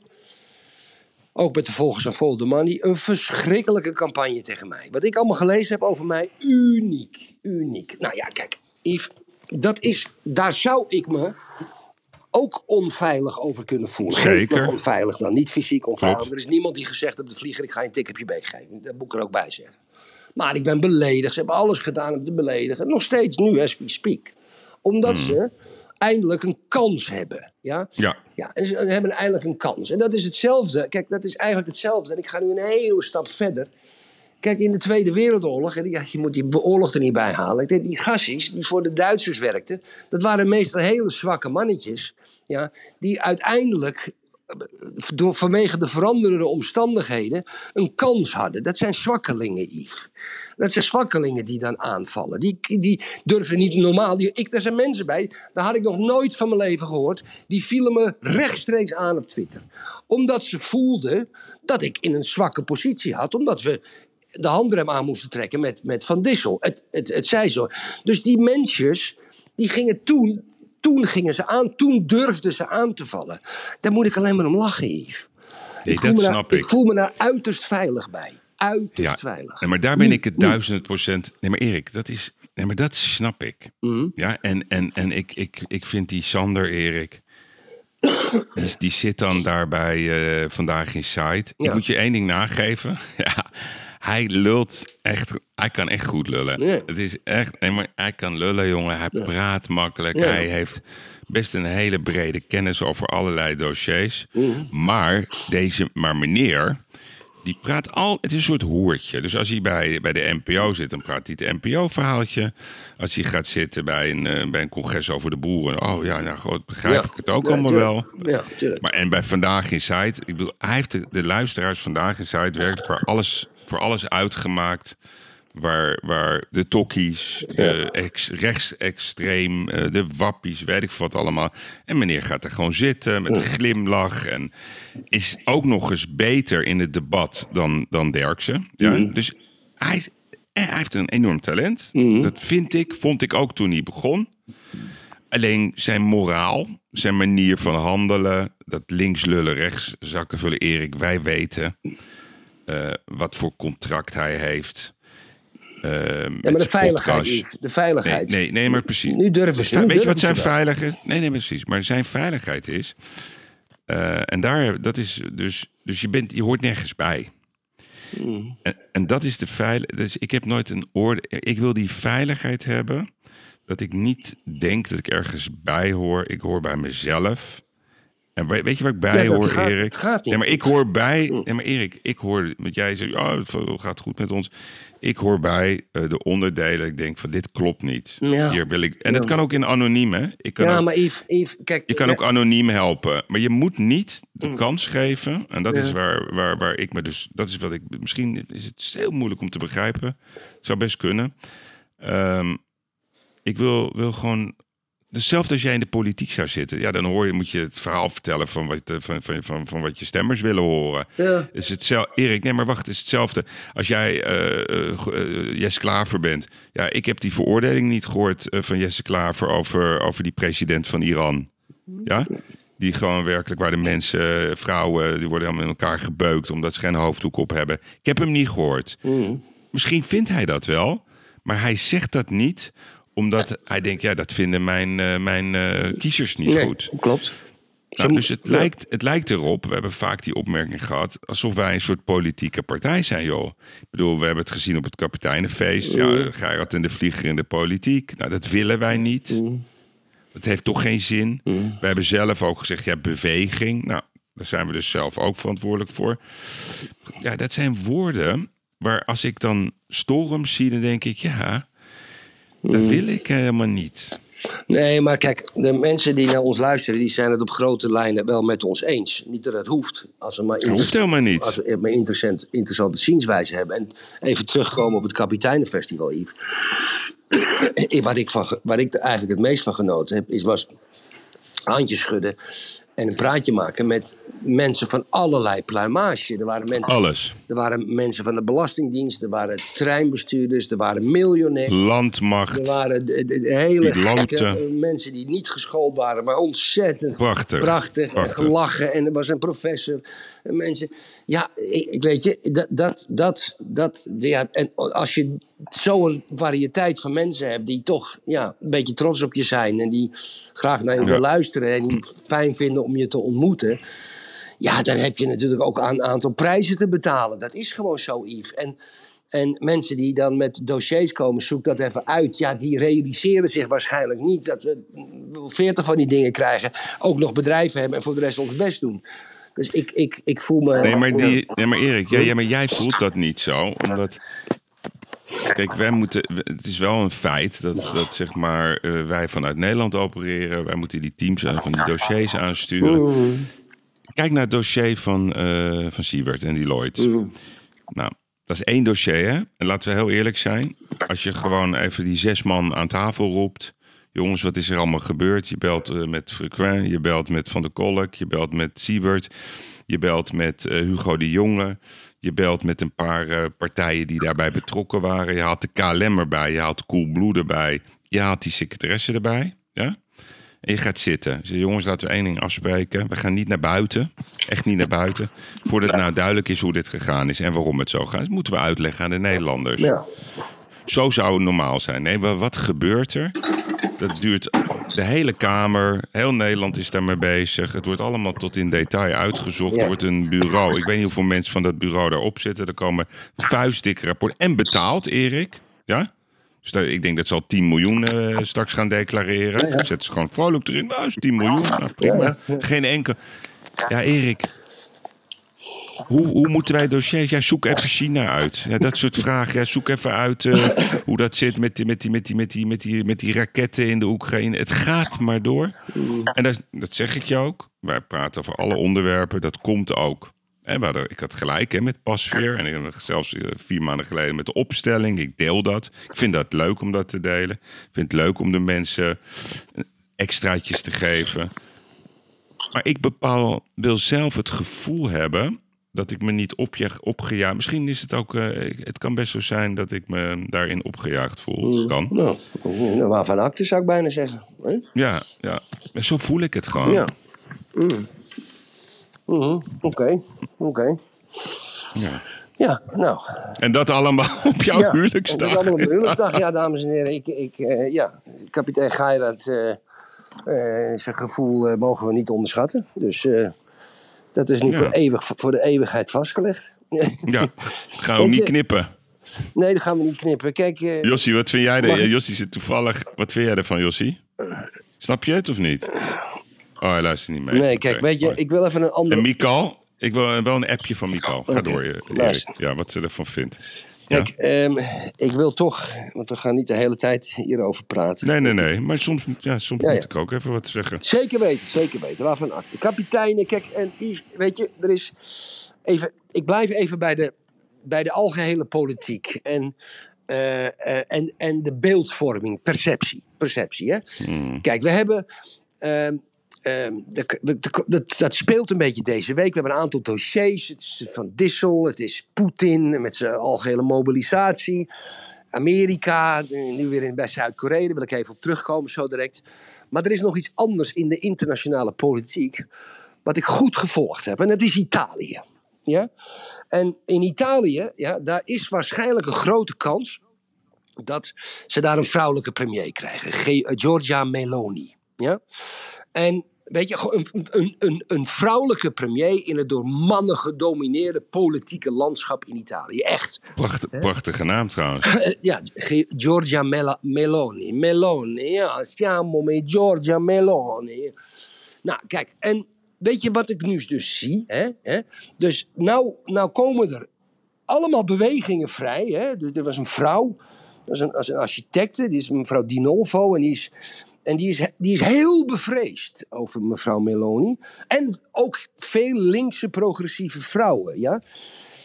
ook met de volgers van Follow the Money, een verschrikkelijke campagne tegen mij. Wat ik allemaal gelezen heb over mij, uniek, uniek. Nou ja, kijk, Yves, dat is, daar zou ik me ook onveilig over kunnen voelen. Zeker. Onveilig dan, niet fysiek onveilig. Er is niemand die gezegd heeft op de vlieger, ik ga je een tik op je bek geven. Dat moet ik er ook bij zeggen. Maar ik ben beledigd, ze hebben alles gedaan om te beledigen. Nog steeds nu, as we speak. Omdat ze eindelijk een kans hebben. Ja? Ja. Ja, en ze hebben eindelijk een kans. En dat is hetzelfde. Kijk, dat is eigenlijk hetzelfde. En ik ga nu een hele stap verder. Kijk, in de Tweede Wereldoorlog, en ja, je moet die oorlog er niet bij halen. Ik denk, die gassies die voor de Duitsers werkten, dat waren meestal hele zwakke mannetjes. Ja, die uiteindelijk, eh, door, vanwege de veranderende omstandigheden, een kans hadden. Dat zijn zwakkelingen, Yves. Dat zijn zwakkelingen die dan aanvallen. Die, die durven niet normaal. Die, ik, er zijn mensen bij, daar had ik nog nooit van mijn leven gehoord. Die vielen me rechtstreeks aan op Twitter. Omdat ze voelden dat ik in een zwakke positie had. Omdat we de handrem aan moesten trekken met, met Van Dissel. Het, het, het zij zo. Dus die mensjes, die gingen toen... Toen gingen ze aan, toen durfden ze aan te vallen. Daar moet ik alleen maar om lachen, Yves. Nee, voel dat me daar- snap ik. Ik voel me daar uiterst veilig bij. Uiterst Ja, veilig. Nee, maar daar ben ik het duizend procent. Nee, maar Erik, dat is. Nee, maar dat snap ik. Mhm. Ja, en, en, en ik, ik, ik vind die Sander, Erik. Die, die zit dan daar bij eh, Vandaag in Site. Ja. Ik moet je één ding nageven. Ja, hij lult echt. Hij kan echt goed lullen. Ja. Het is echt. Nee, maar hij kan lullen, jongen. Hij praat makkelijk. Hij heeft best een hele brede kennis over allerlei dossiers. Mhm. Maar deze, maar meneer, die praat al. Het is een soort hoertje. Dus als hij bij, bij de NPO zit, dan praat hij het NPO-verhaaltje. Als hij gaat zitten bij een, eh, bij een congres over de boeren. Oh ja, nou goed, begrijp Ja. ik het ook Ja, allemaal tuurlijk. wel. Ja, tuurlijk. Maar en bij Vandaag in Site, ik bedoel, hij heeft de, de luisteraars Vandaag in Site werkt voor alles, voor alles uitgemaakt. Waar, waar de tokkies, eh, ex, rechtsextreem, eh, de wappies, weet ik wat allemaal. En meneer gaat er gewoon zitten met een glimlach. En is ook nog eens beter in het debat dan, dan Derksen. Ja? Dus hij, eh, hij heeft een enorm talent. Dat vind ik, vond ik ook toen hij begon. Alleen zijn moraal, zijn manier van handelen, dat links lullen, rechts zakken vullen. Erik, wij weten wat voor contract hij heeft. Eh, Ja, maar de veiligheid. Yves, de veiligheid. Nee, nee, nee, maar precies. Nu durven ze, nu weet je wat zijn veiligheid? Nee, nee, precies. Maar zijn veiligheid is. eh, en daar, dat is dus. Dus je, bent, je hoort nergens bij. Hmm. En, en dat is de veiligheid. Dus ik heb nooit een orde. Ik wil die veiligheid hebben. Dat ik niet denk dat ik ergens bij hoor. Ik hoor bij mezelf. En we- weet je waar ik bij hoor, gaat- Erik? het gaat niet Ja, maar ik hoor bij. Mm. Ja, maar Erik, ik hoor. Want jij zegt, oh, het gaat goed met ons. Ik hoor bij eh, de onderdelen. Ik denk van dit klopt niet. Ja. Hier wil ik. En dat kan ook in anoniem, hè? Ik kan Ja, ook, maar Yves, Yves kijk. je kan ook anoniem helpen. Maar je moet niet de kans geven. En dat Mm. Is waar, waar, waar ik me dus. Dat is wat ik. Misschien is het heel moeilijk om te begrijpen. Het zou best kunnen. Ehm, ik wil, wil gewoon. Hetzelfde als jij in de politiek zou zitten. Ja, dan hoor je, moet je het verhaal vertellen van wat, eh, van, van, van, van wat je stemmers willen horen. Ja. Is hetzelfde, Erik, nee, maar wacht, het is hetzelfde. Als jij eh, Jesse Klaver bent. Ja, ik heb die veroordeling niet gehoord eh, van Jesse Klaver over, over die president van Iran. Ja? Die gewoon werkelijk, waar de mensen, vrouwen, die worden allemaal in elkaar gebeukt omdat ze geen hoofddoek op hebben. Ik heb hem niet gehoord. Mm. Misschien vindt hij dat wel, maar hij zegt dat niet omdat hij denkt, ja, dat vinden mijn, eh, mijn eh, kiezers niet Nee, goed. klopt. Nou, dus het lijkt, het lijkt erop, we hebben vaak die opmerking gehad, alsof wij een soort politieke partij zijn, joh. Ik bedoel, we hebben het gezien op het kapiteinenfeest. Ja, Gerard en de Vlieger in de politiek. Nou, dat willen wij niet. Dat heeft toch geen zin. We hebben zelf ook gezegd, ja, beweging. Nou, daar zijn we dus zelf ook verantwoordelijk voor. Ja, dat zijn woorden waar als ik dan storm zie, dan denk ik, ja, dat wil ik helemaal niet. Nee, maar kijk, de mensen die naar ons luisteren, die zijn het op grote lijnen wel met ons eens. Niet dat het hoeft, als we maar, Dat hoeft helemaal niet. als we maar interessant, interessante zienswijze hebben. En even terugkomen op het Kapiteinenfestival, Yves. wat ik, van, ge- waar ik er eigenlijk het meest van genoten heb, is, was handjes schudden en een praatje maken met mensen van allerlei pluimage. Er waren mensen Alles. Er waren mensen van de Belastingdienst, er waren treinbestuurders, er waren miljonairs. Landmacht. Er waren de, de- de hele gekke mensen die niet geschoold waren, maar ontzettend Prachtig. prachtig. En gelachen. En er was een professor. En mensen. Ja, ik, ik weet je, dat. dat, dat, dat ja, en als je zo'n variëteit van mensen hebt die toch ja, een beetje trots op je zijn. En die graag naar je Ja. willen luisteren. En die fijn vinden om je te ontmoeten. Ja, dan heb je natuurlijk ook een aantal prijzen te betalen. Dat is gewoon zo, Yves. En, en mensen die dan met dossiers komen, zoek dat even uit. Ja, die realiseren zich waarschijnlijk niet dat we veertig van die dingen krijgen. Ook nog bedrijven hebben en voor de rest ons best doen. Dus ik, ik, ik voel me... Nee, maar, die, nee, maar Erik, ja, ja, maar jij voelt dat niet zo. Omdat. Kijk, wij moeten. Het is wel een feit dat, dat zeg maar, eh, wij vanuit Nederland opereren. Wij moeten die teams aan- van die dossiers aansturen. Kijk naar het dossier van, eh van Siebert en Deloitte. Nou, dat is één dossier, hè? En laten we heel eerlijk zijn. Als je gewoon even die zes man aan tafel roept. Jongens, wat is er allemaal gebeurd? Je belt eh, met Frequent, je belt met Van der Kolk, je belt met Siebert, je belt met eh, Hugo de Jonge, je belt met een paar eh, partijen die daarbij betrokken waren. Je had de KLM erbij, je had Coolblue erbij, je had die secretaresse erbij, ja? En je gaat zitten. Zegt, jongens, laten we één ding afspreken. We gaan niet naar buiten. Echt niet naar buiten. Voordat nou duidelijk is hoe dit gegaan is en waarom het zo gaat. Dat moeten we uitleggen aan de Nederlanders. Ja. Zo zou het normaal zijn. Nee, wa- wat gebeurt er? Dat duurt de hele Kamer, heel Nederland is daarmee bezig. Het wordt allemaal tot in detail uitgezocht. Ja. Er wordt een bureau, ik weet niet hoeveel mensen van dat bureau daarop zitten. Er komen vuistdikke rapporten. En betaald, Erik. Ja? Dus daar- ik denk dat ze al 10 miljoen eh, straks gaan declareren. Ja. Zetten ze gewoon vrolijk erin. Nou, is 10 miljoen. Nou, prima. Geen enkel. Ja, Erik. Hoe, hoe moeten wij dossiers? Ja, zoek even China uit. Ja, dat soort vragen. Ja, zoek even uit eh, hoe dat zit met die, met, die, met, die, met, die, met, die, met die raketten in de Oekraïne. Het gaat maar door. En dat, dat zeg ik je ook. Wij praten over alle onderwerpen. Dat komt ook. En hadden, ik had gelijk hè, met Pasveer. En zelfs eh, vier maanden geleden met de opstelling. Ik deel dat. Ik vind dat leuk om dat te delen. Ik vind het leuk om de mensen extraatjes te geven. Maar ik bepaal, wil zelf het gevoel hebben dat ik me niet opgejaagd... Misschien is het ook... eh, het kan best zo zijn dat ik me daarin opgejaagd voel. Kan. Nou, nou, waarvan acte zou ik bijna zeggen. hè? Ja, ja. Zo voel ik het gewoon. Ja. Mm. Mhm, Oké, oké. Ja. Ja, nou. En dat allemaal op jouw ja, huwelijksdag. Dat allemaal op mijn huwelijksdag. Ja, dames en heren. Ik, ik, eh, ja, kapitein Geirat, eh, eh, zijn gevoel mogen we niet onderschatten. Dus dat is nu Ja. voor, eeuwig, voor de eeuwigheid vastgelegd. Ja, gaan we niet knippen. nee, dat gaan we niet knippen. Kijk, eh, Jossie, wat vind jij er? Jossie zit toevallig. Wat vind jij ervan, Jossie? Snap je het of niet? Oh, hij luistert niet mee. nee, kijk, weet je, ik wil even een andere... En Mikal? Ik wil wel een appje van Mikal. Ga door, je, Erik. Ja, wat ze ervan vindt. Ja. Kijk, ehm, ik wil toch, want we gaan niet de hele tijd hierover praten. Nee, nee, nee. Maar soms, ja, soms Ja, moet ja. ik ook even wat zeggen. Zeker weten, zeker weten. Waarvan acte. Kapiteinen, kijk, en weet je, er is even, ik blijf even bij de, bij de algehele politiek en, eh, eh, en, en de beeldvorming, perceptie. perceptie hè? Hmm. Kijk, we hebben. ehm, de- de- de- dat, speelt een beetje deze week. We hebben een aantal dossiers. Het is van Dissel, het is Poetin met zijn algehele mobilisatie. Amerika, nu weer in, Zuid-Korea, daar wil ik even op terugkomen zo direct. Maar er is nog iets anders in de internationale politiek, wat ik goed gevolgd heb. En dat is Italië. Ja? En in Italië, ja, daar is waarschijnlijk een grote kans dat ze daar een vrouwelijke premier krijgen. Ge- Giorgia Meloni. Ja? En weet je, een, een, een, een vrouwelijke premier in het door mannen gedomineerde politieke landschap in Italië. Echt. Pracht, prachtige naam trouwens. Ja, Giorgia Mela- Meloni. Meloni, ja, siamo met Giorgia Meloni. Nou, kijk, en weet je wat ik nu dus zie? Hè? Hè? Dus nou, nou komen er allemaal bewegingen vrij. Hè? Er, er was een vrouw, dat is een, een architecte, die is mevrouw Dinolfo. En die is, en die is, die is heel bevreesd over mevrouw Meloni. En ook veel linkse progressieve vrouwen. Ja?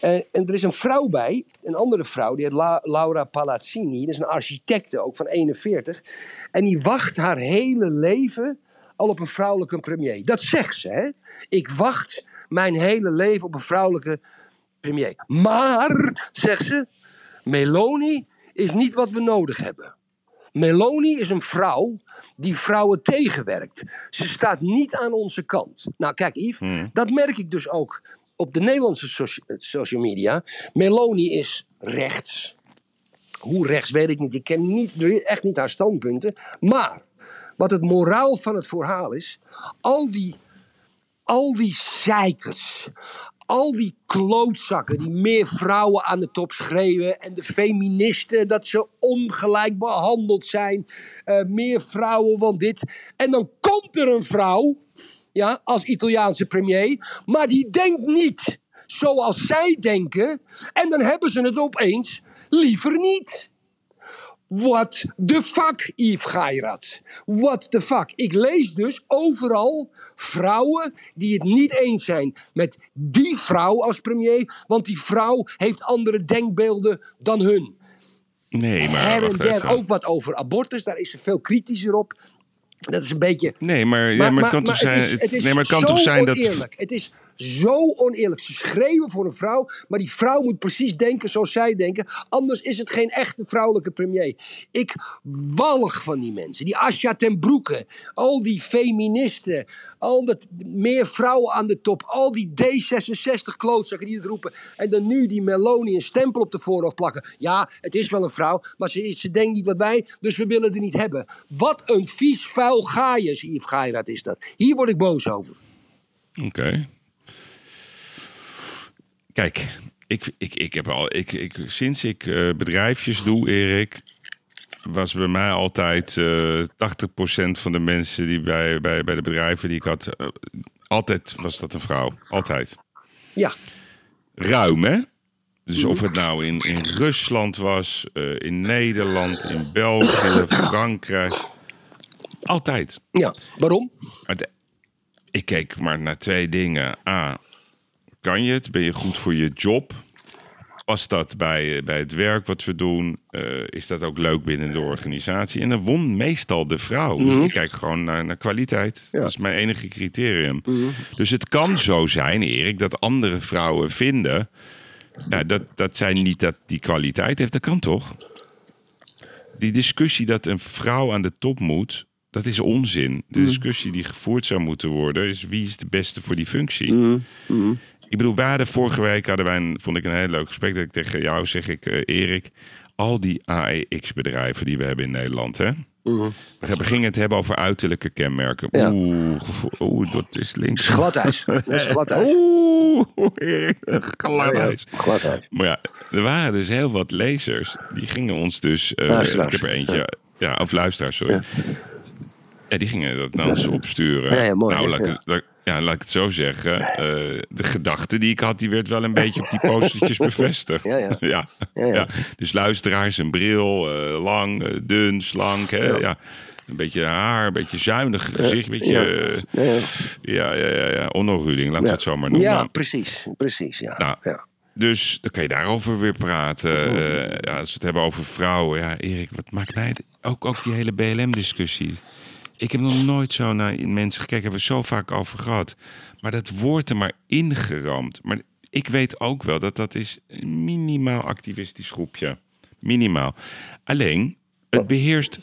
Eh, en er is een vrouw bij, een andere vrouw, die heet La- Laura Palazzini. Dat is een architecte, ook van 41. En die wacht haar hele leven al op een vrouwelijke premier. Dat zegt ze, hè? Ik wacht mijn hele leven op een vrouwelijke premier. Maar, zegt ze, Meloni is niet wat we nodig hebben. Meloni is een vrouw die vrouwen tegenwerkt. Ze staat niet aan onze kant. Nou, kijk, Yves, Hmm. dat merk ik dus ook op de Nederlandse eh, social media. Meloni is rechts. Hoe rechts weet ik niet. Ik ken niet, echt niet haar standpunten. Maar wat het moraal van het verhaal is: al die, al die zeikers. Al die klootzakken die meer vrouwen aan de top schreeuwen. En de feministen dat ze ongelijk behandeld zijn. eh, meer vrouwen van dit. En dan komt er een vrouw ja, als Italiaanse premier. Maar die denkt niet zoals zij denken. En dan hebben ze het opeens liever niet. What the fuck, Yves Geirat? What the fuck? Ik lees dus overal vrouwen die het niet eens zijn met die vrouw als premier, want die vrouw heeft andere denkbeelden dan hun. Nee, maar. Her en der ook wat over abortus, daar is ze veel kritischer op. Dat is een beetje Nee, maar, ja, maar, het kan toch zijn. is- het- het is nee, maar het kan zo toch zijn dat. oneerlijk. Het is zo oneerlijk. Ze schreeuwen voor een vrouw, maar die vrouw moet precies denken zoals zij denken. Anders is het geen echte vrouwelijke premier. Ik walg van die mensen. Die Asja ten Broeke, al die feministen, al dat meer vrouwen aan de top, al die D66-klootzakken die het roepen. En dan nu die Meloni een stempel op de voorhoofd plakken. Ja, het is wel een vrouw, maar ze, denkt niet wat wij, dus we willen het niet hebben. Wat een vies, vuil gaaiers, Yves is dat. Hier word ik boos over. Oké. Kijk, ik, ik, ik heb al. Ik, ik, sinds ik eh, bedrijfjes doe, Erik. Was bij mij altijd eh 80% van de mensen die bij, bij, bij de bedrijven die ik had. eh, altijd was dat een vrouw. Altijd. Ja, ruim, hè? Dus of het nou in, in Rusland was, in Nederland, in België, Frankrijk. Altijd. Ja, waarom? Ik keek maar naar twee dingen. A, kan je het? Ben je goed voor je job? Past dat bij, eh, bij het werk wat we doen? Eh, is dat ook leuk binnen de organisatie? En dan won meestal de vrouw. Dus ik kijk gewoon naar, naar kwaliteit. Ja. Dat is mijn enige criterium. Dus het kan zo zijn, Erik, dat andere vrouwen vinden... Dat, dat zij niet dat die kwaliteit heeft. Dat kan toch? Die discussie dat een vrouw aan de top moet... Dat is onzin. De discussie die gevoerd zou moeten worden... is wie is de beste voor die functie? Ik bedoel, we hadden vorige week hadden wij een, vond ik een heel leuk gesprek. Dat ik tegen jou zeg ik, eh, Erik, al die AEX-bedrijven die we hebben in Nederland, hè? We gingen het hebben over uiterlijke kenmerken. Ja. Oeh, oeh, dat is links. gladijs. Dat is gladijs. Oeh, gladijs. Ja, gladijs. Maar ja, er waren dus heel wat lezers. Die gingen ons dus... Luisteraars. ik heb er eentje... Ja, of luisteraars, sorry. Ja. die gingen dat naar ons opsturen. Ja, ja, mooi, Nou, ja. laat- ja, laat ik het zo zeggen. eh, de gedachte die ik had, die werd wel een beetje op die postertjes bevestigd. Ja, ja. ja. Ja, ja. ja. Dus luisteraars, een bril, eh, lang, eh, dun, slank. Hè? Ja. Een beetje haar, een beetje zuinig gezicht. Een beetje, Ja. Ja, ja. ja, Ruding, laten we het zo maar noemen. Ja, precies. Precies, ja. Nou, ja. Dus dan kan je daarover weer praten. Oh. Ja, als we het hebben over vrouwen. Ja, Erik, wat maakt mij... Ook, ook die hele BLM-discussie. Ik heb nog nooit zo naar mensen gekeken. Hebben we zo vaak over gehad. Maar dat wordt er maar ingeramd. Maar ik weet ook wel dat dat is een minimaal activistisch groepje. Minimaal. Alleen, het beheerst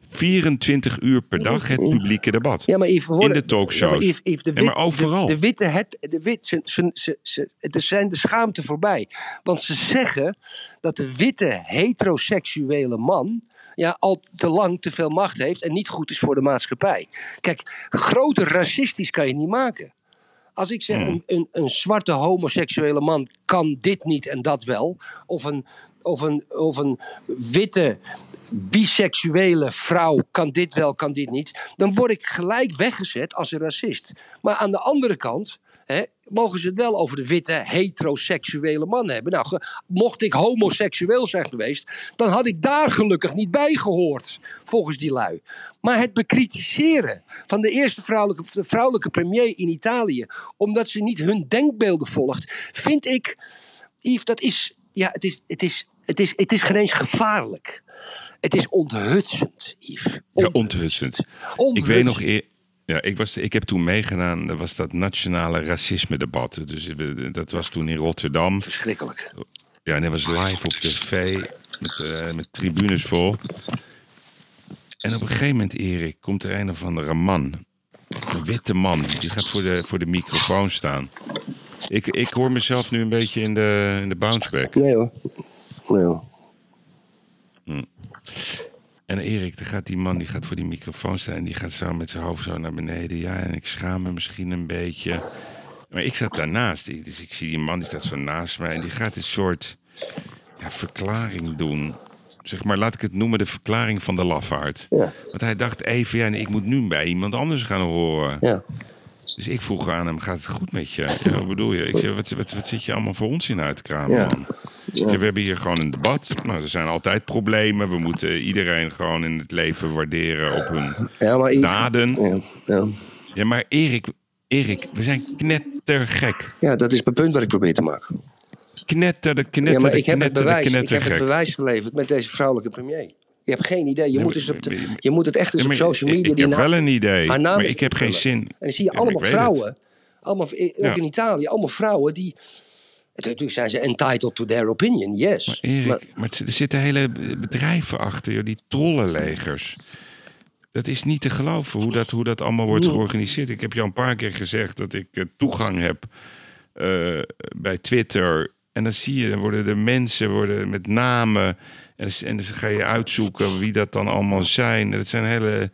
24 uur per dag het publieke debat. Ja, maar Yves, In de talkshows. Ja, maar Yves, Yves, de, Ja, maar wit- overal. De, de witte, het, de wit, ze, ze, ze, ze, het zijn de schaamte voorbij. Want ze zeggen dat de witte heteroseksuele man ja, al te lang te veel macht heeft en niet goed is voor de maatschappij. Kijk, groter racistisch kan je niet maken. Als ik zeg, een, een, een zwarte homoseksuele man kan dit niet en dat wel. Of een, of een, of een witte biseksuele vrouw kan dit wel, kan dit niet. Dan word ik gelijk weggezet als een racist. Maar aan de andere kant hè, mogen ze het wel over de witte heteroseksuele man hebben. Nou, ge- mocht ik homoseksueel zijn geweest, dan had ik daar gelukkig niet bij gehoord, volgens die lui. Maar het bekritiseren van de eerste vrouwelijke, de vrouwelijke premier in Italië, omdat ze niet hun denkbeelden volgt, vind ik, Yves, dat is, ja, het is, het is, het is, het is geen eens gevaarlijk. Het is onthutsend, Yves. Ja, Ont- onthutsend. Ik onthutsend. weet nog, eer- ja, ik, was, ik heb toen meegedaan, dat was dat nationale racisme-debat. Dus dat was toen in Rotterdam. Verschrikkelijk. Ja, en dat was live op tv, met, eh, met tribunes vol. En op een gegeven moment, Erik, komt er een of andere man. Een witte man, die gaat voor de, voor de microfoon staan. Ik, ik hoor mezelf nu een beetje in de, in de bounceback. Nee hoor. Nee hoor. En Erik, dan gaat die man die gaat voor die microfoon staan en die gaat zo met zijn hoofd zo naar beneden. Ja, en ik schaam me misschien een beetje. Maar ik zat daarnaast, dus ik zie die man die staat zo naast mij en die gaat een soort ja, verklaring doen. Zeg maar, laat ik het noemen de verklaring van de lafaard. Ja, Want hij dacht even, ja, nee, ik moet nu bij iemand anders gaan horen. ja. Dus ik vroeg aan hem, gaat het goed met je? Ja, wat bedoel je? Ik zei, wat, wat, wat zit je allemaal voor ons in uit te kramen, Ja. man? We hebben hier gewoon een debat. Nou, er zijn altijd problemen. We moeten iedereen gewoon in het leven waarderen op hun Ja, maar daden. Ja, ja. Ja, maar Erik, Erik, we zijn knettergek. ja, dat is mijn punt wat ik probeer te maken. Knetter, de Ja, knetter, maar de ik heb, het bewijs, ik heb het bewijs geleverd met deze vrouwelijke premier. Je hebt geen idee. Je, Nee, moet, maar- eens op de- maar- je moet het echt eens Ja, op maar social media... Ik, die heb naam- wel een idee, maar ik heb geen zin. En dan zie je Ja, maar allemaal het. vrouwen, allemaal, ook Ja. in Italië, allemaal vrouwen die... Natuurlijk zijn ze entitled to their opinion, yes. Erik, Maar- maar, het- er zitten hele bedrijven achter, joh, die trollenlegers. Dat is niet te geloven hoe dat, hoe dat allemaal wordt georganiseerd. Ik heb je al een paar keer gezegd dat ik eh, toegang heb eh, bij Twitter. En dan zie je, dan worden de mensen worden met namen. En, dan- en dan ga je uitzoeken wie dat dan allemaal zijn. Dat zijn hele.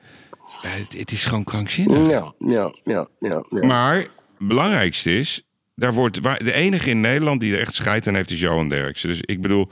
het is gewoon krankzinnig. ja, ja, ja, ja, ja. Maar het belangrijkste is, daar wordt, de enige in Nederland die er echt scheid aan heeft, is Johan Derksen. Dus ik bedoel,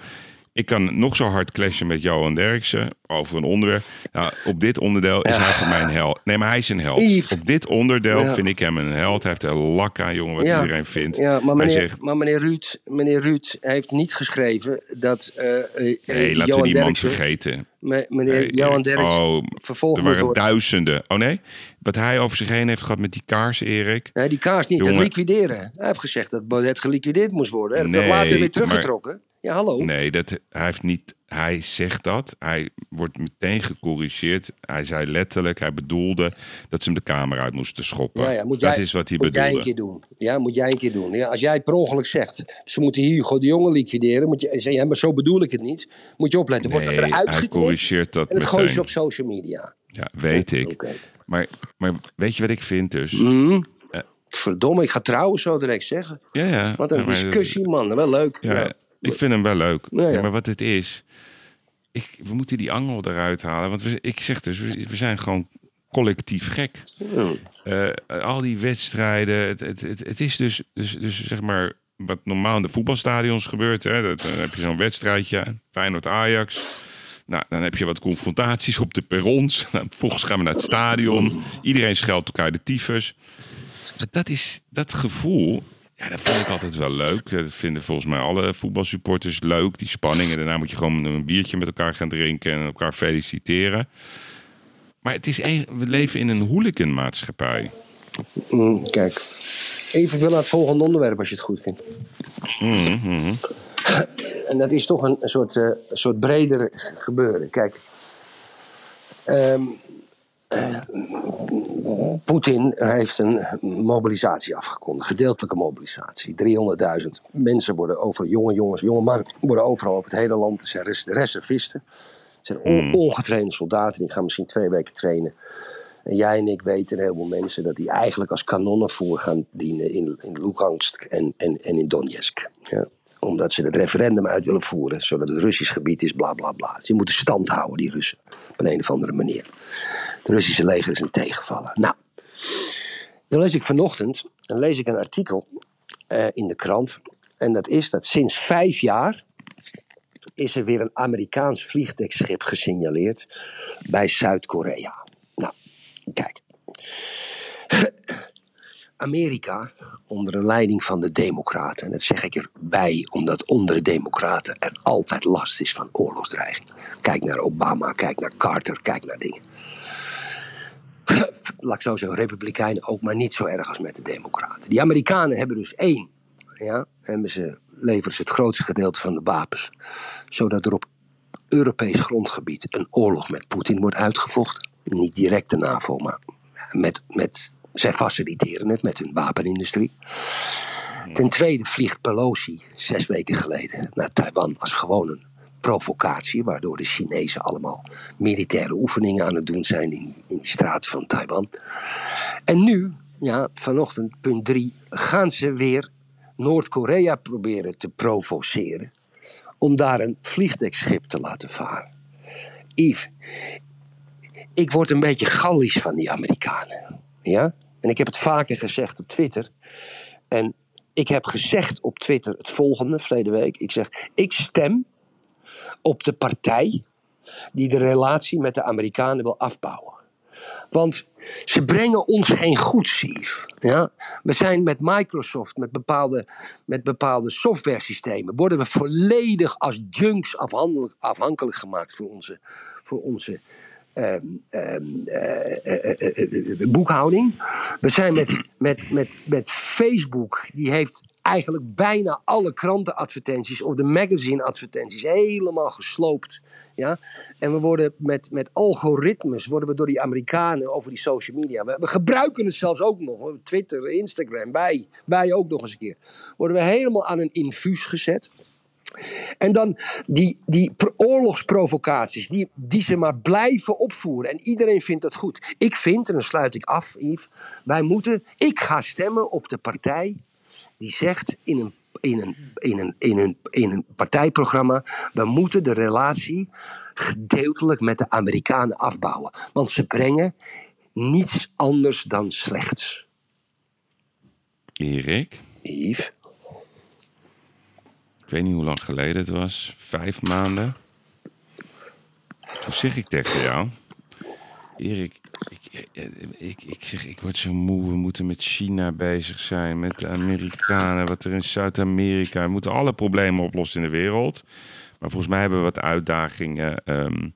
Ik kan nog zo hard clashen met Johan Derksen over een onderwerp. Nou, op dit onderdeel is hij voor mij een held. Nee, maar hij is een held. Yves. Op dit onderdeel Ja. vind ik hem een held. Hij heeft een lak aan, jongen, wat Ja. iedereen vindt. Ja, maar meneer, zegt, maar meneer, Ruud, meneer Ruud heeft niet geschreven dat nee, eh, laten we die man vergeten. me- meneer Nee, Johan. Derksen Oh, vervolgd er waren duizenden. Oh nee? Wat hij over zich heen heeft gehad met die kaars, Erik. Nee, die kaars niet, het liquideren. Hij heeft gezegd dat Baudet geliquideerd moest worden. Hij heeft dat Nee, later weer maar- teruggetrokken. Ja, hallo. Nee, dat, hij, heeft niet, hij zegt dat. Hij wordt meteen gecorrigeerd. Hij zei letterlijk, hij bedoelde dat ze hem de kamer uit moesten schoppen. Ja, ja, moet dat jij- is wat hij moet jij een keer doen. Ja, moet jij een keer doen. Ja, als jij per ongeluk zegt, ze moeten Hugo de Jonge liquideren. Moet je zeggen, ja, maar zo bedoel ik het niet. Moet je opletten. Wordt Nee, dat eruit hij corrigeert dat en dat gooi je meteen. op social media. Ja, weet ik. Maar, maar weet je wat ik vind dus? Mhm. Eh. Verdomme, ik ga trouwen zo direct zeggen. Ja, ja. Wat een Ja, dat- discussie, man. Wel leuk. Ja, Ja. Ik vind hem wel leuk. Ja, maar wat het is, ik, we moeten die angel eruit halen. Want we, ik zeg dus, we, we zijn gewoon collectief gek. Eh, al die wedstrijden, het, het, het, het is dus, dus, dus zeg maar wat normaal in de voetbalstadions gebeurt. Hè? Dat, dan heb je zo'n wedstrijdje, Feyenoord-Ajax. Nou, dan heb je wat confrontaties op de perrons. Nou, vervolgens gaan we naar het stadion. Iedereen scheldt elkaar de tyfus. Dat is dat gevoel. Ja, dat vind ik altijd wel leuk. Dat vinden volgens mij alle voetbalsupporters leuk. Die spanning. En daarna moet je gewoon een biertje met elkaar gaan drinken en elkaar feliciteren. Maar het is een, we leven in een hooliganmaatschappij. Mm, kijk. Even, naar het volgende onderwerp als je het goed vindt. Mhm, En dat is toch een, soort, een soort breder gebeuren. Kijk. ehm, eh, Poetin heeft een mobilisatie afgekondigd, gedeeltelijke mobilisatie. 300.000 mensen worden over, jonge jongens, jonge mannen worden overal over het hele land. Er zijn res- reservisten. Het zijn on- ongetrainde soldaten, die gaan misschien twee weken trainen. En jij en ik weten, een heleboel mensen, dat die eigenlijk als kanonnenvoer gaan dienen in, in Lugansk en, en, en in Donetsk. Ja. Omdat ze het referendum uit willen voeren, zodat het Russisch gebied is, bla bla bla. Ze moeten stand houden, die Russen, op een, een of andere manier. Het Russische leger is een tegenvallen. Nou, dan lees ik vanochtend dan lees ik een artikel eh, in de krant. En dat is dat sinds vijf jaar is er weer een Amerikaans vliegdekschip gesignaleerd bij Zuid-Korea. Nou, kijk. Amerika, onder de leiding van de Democraten, en dat zeg ik erbij omdat onder de Democraten er altijd last is van oorlogsdreiging. Kijk naar Obama, kijk naar Carter, kijk naar dingen. Laat ik zo zeggen, Republikeinen ook, maar niet zo erg als met de Democraten. Die Amerikanen hebben dus één, ja, hebben ze, leveren ze het grootste gedeelte van de wapens, zodat er op Europees grondgebied een oorlog met Poetin wordt uitgevochten. Niet direct de NAVO, maar met, met, zij faciliteren het met hun wapenindustrie. Ten tweede vliegt Pelosi zes weken geleden naar Taiwan als gewoon een provocatie, waardoor de Chinezen allemaal militaire oefeningen aan het doen zijn in in straat van Taiwan. En nu, ja, vanochtend, punt drie, gaan ze weer Noord-Korea proberen te provoceren om daar een vliegdekschip te laten varen. Yves, ik word een beetje gallisch van die Amerikanen. Ja? En ik heb het vaker gezegd op Twitter. En ik heb gezegd op Twitter het volgende, verleden week. Ik zeg, ik stem op de partij die de relatie met de Amerikanen wil afbouwen. Want ze brengen ons geen goed, Sief. Ja? We zijn met Microsoft, met bepaalde, met bepaalde softwaresystemen, worden we volledig als junks afhankelijk, afhankelijk gemaakt voor onze, voor onze ehm, ehm, eh, eh, eh, boekhouding. We zijn met, met, met, met Facebook, die heeft eigenlijk bijna alle krantenadvertenties of de magazine-advertenties helemaal gesloopt. Ja? En we worden met, met algoritmes, worden we door die Amerikanen over die social media. We, gebruiken het zelfs ook nog. Twitter, Instagram, wij, wij ook nog eens een keer. Worden we helemaal aan een infuus gezet. En dan die, die pro- oorlogsprovocaties, die, die ze maar blijven opvoeren. En iedereen vindt dat goed. Ik vind, en dan sluit ik af, Yves, wij moeten, ik ga stemmen op de partij die zegt in een, in een, in een, in een, in een partijprogramma: we moeten de relatie gedeeltelijk met de Amerikanen afbouwen. Want ze brengen niets anders dan slechts. Erik, Yves. Ik weet niet hoe lang geleden het was, vijf maanden. Toen zeg ik tegen jou, Erik, ik, ik, ik, zeg, ik word zo moe. We moeten met China bezig zijn, met de Amerikanen, wat er in Zuid-Amerika. We moeten alle problemen oplossen in de wereld. Maar volgens mij hebben we wat uitdagingen ehm,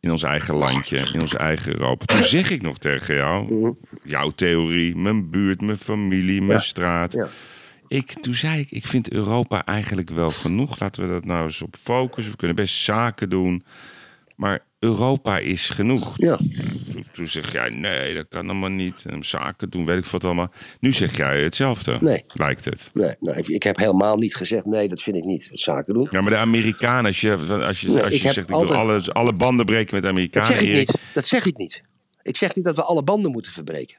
in ons eigen landje, in ons eigen Europa. Toen zeg ik nog tegen jou, jouw theorie, mijn buurt, mijn familie, mijn Ja. straat. Ja. Ik, toen zei ik, ik vind Europa eigenlijk wel genoeg. Laten we dat nou eens op focussen. We kunnen best zaken doen. Maar Europa is genoeg. Ja. Toen, zeg jij, nee, dat kan allemaal niet. En zaken doen, weet ik wat allemaal. Nu zeg jij hetzelfde, Nee. lijkt het. Nee, ik heb helemaal niet gezegd, nee, dat vind ik niet. Zaken doen. Ja, maar de Amerikanen, als je, als je, Nee, als je zegt, ik wil alle, alle banden breken met de Dat Amerikanen. zeg ik Erik. niet. Dat zeg ik niet. Ik zeg niet dat we alle banden moeten verbreken.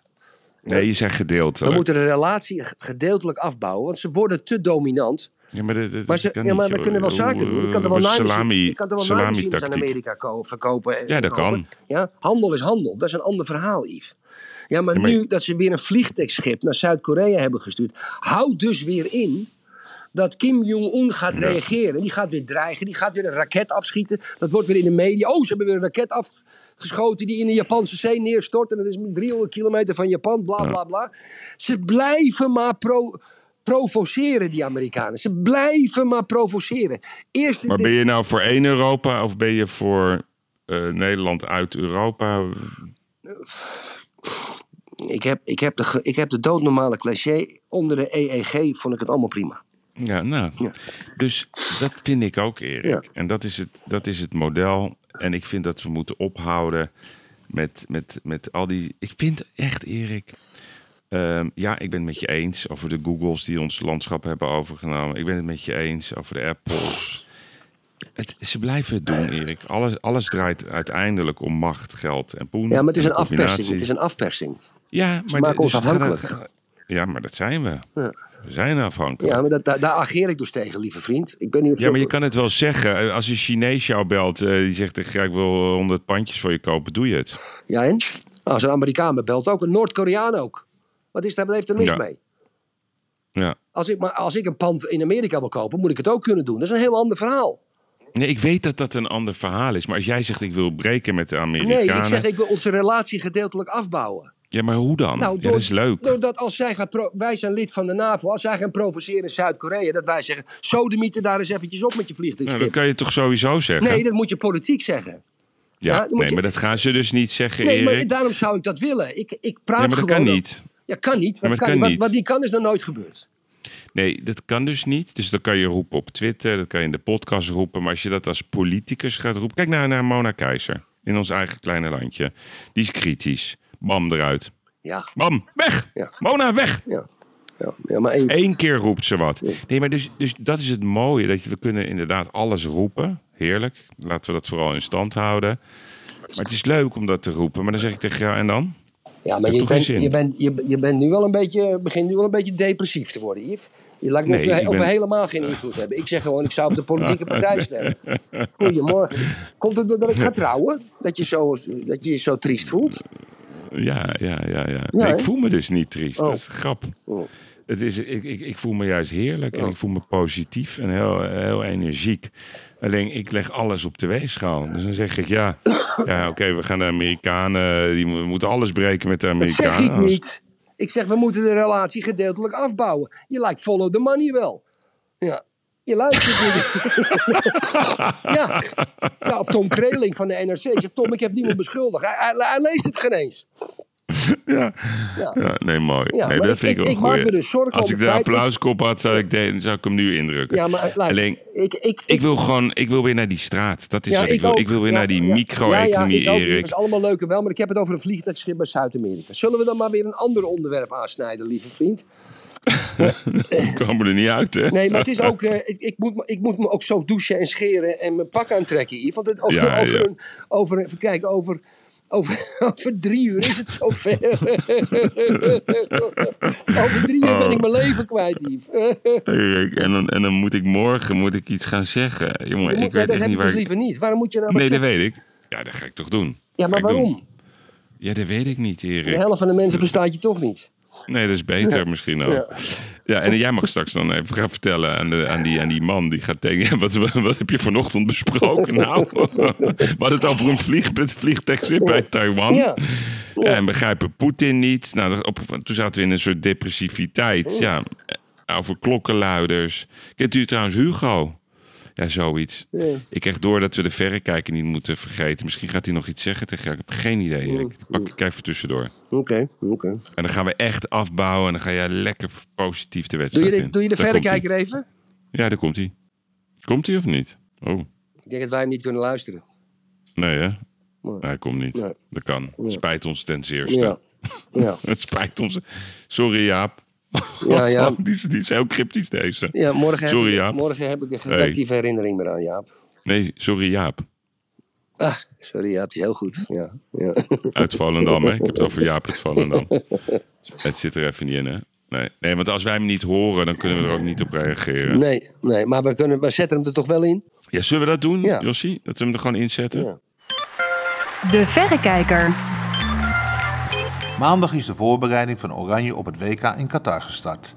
Nee, je zegt We gedeeltelijk. moeten de relatie gedeeltelijk afbouwen, want ze worden te dominant. Ja, maar, Maar, ze, ja, maar we kunnen wel zaken doen. Je kan er wel salami, je kan er wel naaimachines aan. Amerika ko- verkopen. en Ja, dat kopen. kan. Ja, handel is handel. Dat is een ander verhaal, Yves. Ja, maar, Ja, maar- nu dat ze weer een vliegtuigschip naar Zuid-Korea hebben gestuurd, houdt dus weer in dat Kim Jong-un gaat reageren. Die gaat weer dreigen, die gaat weer een raket afschieten. Dat wordt weer in de media. Oh, ze hebben weer een raket afgeschoten die in de Japanse zee neerstort. En dat is 300 kilometer van Japan, bla bla bla. Ze blijven maar pro provoceren, die Amerikanen. Ze blijven maar provoceren. Eerst Maar ben je nou voor één Europa of ben je voor eh, Nederland uit Europa? ik, heb, ik, heb de, ik heb de doodnormale cliché. Onder de EEG vond ik het allemaal prima. Ja, nou. Ja. Dus dat vind ik ook, Erik. Ja. En dat is, het, dat is het model. En ik vind dat we moeten ophouden met, met, met al die. Ik vind echt, Erik. ehm, ja, ik ben het met je eens over de Googles die ons landschap hebben overgenomen. Ik ben het met je eens over de Apples. Het, ze blijven het doen, Erik. Alles, alles draait uiteindelijk om macht, geld en poen. Ja, maar het is En een afpersing. Het is een afpersing. Ja, maar maken de- ons dus het gaat- afhankelijk. Ja, maar dat zijn we. Ja. We zijn afhankelijk. Ja, maar dat, daar, daar ageer ik dus tegen, lieve vriend. Ik ben niet Ja, maar je kan het wel zeggen. Als een Chinees jou belt, eh, die zegt ik wil 100 pandjes voor je kopen, doe je het. Ja, en? Als een Amerikaan me belt ook, een Noord-Koreaan ook. Wat, is daar, heeft er mis Ja. mee? Ja. Als ik, maar als ik een pand in Amerika wil kopen, moet ik het ook kunnen doen. Dat is een heel ander verhaal. Nee, ik weet dat dat een ander verhaal is. Maar als jij zegt, ik wil breken met de Amerikanen. Nee, ik zeg, ik wil onze relatie gedeeltelijk afbouwen. Ja, maar hoe dan? Nou, ja, dat is leuk. Doordat als zij pro- wij zijn lid van de NAVO, als zij gaan provoceren in Zuid-Korea, dat wij zeggen, sodemieten daar eens eventjes op met je Nou, vliegtuigschip. dat kan je toch sowieso zeggen? nee, dat moet je politiek zeggen. ja, ja, dan nee, je- maar dat gaan ze dus niet zeggen, Nee, maar daarom zou ik dat willen. Ik, ik praat Nee, maar dat gewoon. kan niet. Ja, kan niet. maar Wat, kan, kan wat, niet. wat niet kan is nog nooit gebeurd. Nee, dat kan dus niet. Dus dat kan je roepen op Twitter, dat kan je in de podcast roepen. Maar als je dat als politicus gaat roepen... Kijk naar, naar Mona Keizer, in ons eigen kleine landje. Die is kritisch. Bam, eruit. Ja, Bam, weg! Ja. Mona, weg! ja. Ja, ja maar één- Eén keer roept ze wat. Nee, maar dus, dus dat is het mooie. Dat je, we kunnen inderdaad alles roepen. Heerlijk. Laten we dat vooral in stand houden. Maar het is leuk om dat te roepen. Maar dan zeg ik tegen jou, en dan? ja, maar je bent, je, bent, je, je bent nu wel een beetje, begint nu wel een beetje depressief te worden, Yves. Je lijkt me Nee, of, we, helemaal geen invloed hebben. Ik zeg gewoon, ik zou op de politieke partij stemmen. Goedemorgen. Komt het doordat ik ga trouwen? Dat je zo, dat je je zo triest voelt? Ja, ja, ja. ja. Nee, ik voel me dus niet triest. Oh. Dat is een grap. Oh. Het is, ik, ik, ik voel me juist heerlijk en Oh. ik voel me positief en heel, heel energiek. Alleen ik leg alles op de weegschaal. Dus dan zeg ik ja, ja oké, we gaan de Amerikanen, die we moeten alles breken met de Dat Amerikanen. zeg ik niet. Ik zeg, we moeten de relatie gedeeltelijk afbouwen. Je lijkt follow the money wel. Ja. Je luistert niet. ja. ja, of Tom Kreling van de NRC. Ik zeg, Tom, ik heb niemand beschuldigd. Hij, hij, hij leest het geen eens. Ja. Ja. ja, nee, mooi. Ja, nee, dat ik- vind ik, ik- wel ik maak goeie. me dus zorgen Als ik de applauskop had, zou ik, de, zou ik hem nu indrukken. Ja, maar luister, Alleen, ik, ik, ik wil gewoon, ik wil weer naar die straat. Dat is wat ik, wil. ook. Ik wil weer naar die micro-economie, ja, ja, ik ook. Erik. Dat is allemaal leuk en wel, maar ik heb het over een vliegtuigschip bij Zuid-Amerika. Zullen we dan maar weer een ander onderwerp aansnijden, lieve vriend? We komen er niet uit, hè? Nee, maar het is ook, eh, ik, ik, moet, me- ik moet me ook zo douchen en scheren en mijn pak aantrekken hier. Want het, over, Ja, over, ja. Een, over, even kijken, over, over, over drie uur is het zover. over drie uur ben ik mijn leven kwijt, Yves. En dan, en dan moet ik morgen moet ik iets gaan zeggen. Jongen, moet- ik weet dat echt heb niet ik waar dus ik... liever niet. Waarom moet je nou Nee, dat weet ik. Ja, dat ga ik toch doen. Ja, maar doen. waarom? Ja, dat weet ik niet, De Erik. helft van de mensen verstaat je toch niet. Nee, dat is beter misschien ook. Ja. Ja. en jij mag straks dan even gaan vertellen aan, de, aan, die, aan die man die gaat denken... Wat, wat heb je vanochtend besproken? Nou, we hadden het over een vlieg, bij Taiwan. Ja. En begrijpen Poetin niet. Nou, op, toen zaten we in een soort depressiviteit. Ja, over klokkenluiders. Kent u trouwens Hugo? Ja, zoiets. Ik krijg door dat we de verrekijker niet moeten vergeten. Misschien gaat hij nog iets zeggen tegen jou. Ik heb geen idee. Ik pak ik even tussendoor. Oké, oké. En dan gaan we echt afbouwen. En dan ga jij lekker positief de Doe wedstrijd je de, in. doe je de Daar verrekijker even? Ja, daar komt hij. Komt hij of niet? Oh, Ik denk dat wij hem niet kunnen luisteren. nee hè? Nee. Hij komt niet. Nee. Dat kan. Spijt ons ten zeerste. Ja. Ja, Het spijt ons. Sorry Jaap. Ja, ja. die, is, die is heel cryptisch deze. ja morgen, heb Sorry, Jaap. morgen heb ik een gedactieve herinnering meer aan Jaap. Nee, sorry Jaap. Ah, sorry Jaap, is heel goed. Ja, ja. Uit Volendam, hè? Ik heb het over Jaap uit Volendam. Het zit er even niet in, hè? Nee. nee, want als wij hem niet horen, dan kunnen we er ook niet op reageren. Nee, nee, maar we, kunnen, we zetten hem er toch wel in? Ja, zullen we dat doen, Ja. Jossie? Dat we hem er gewoon inzetten? Ja. De Verrekijker. Maandag is de voorbereiding van Oranje op het WK in Qatar gestart.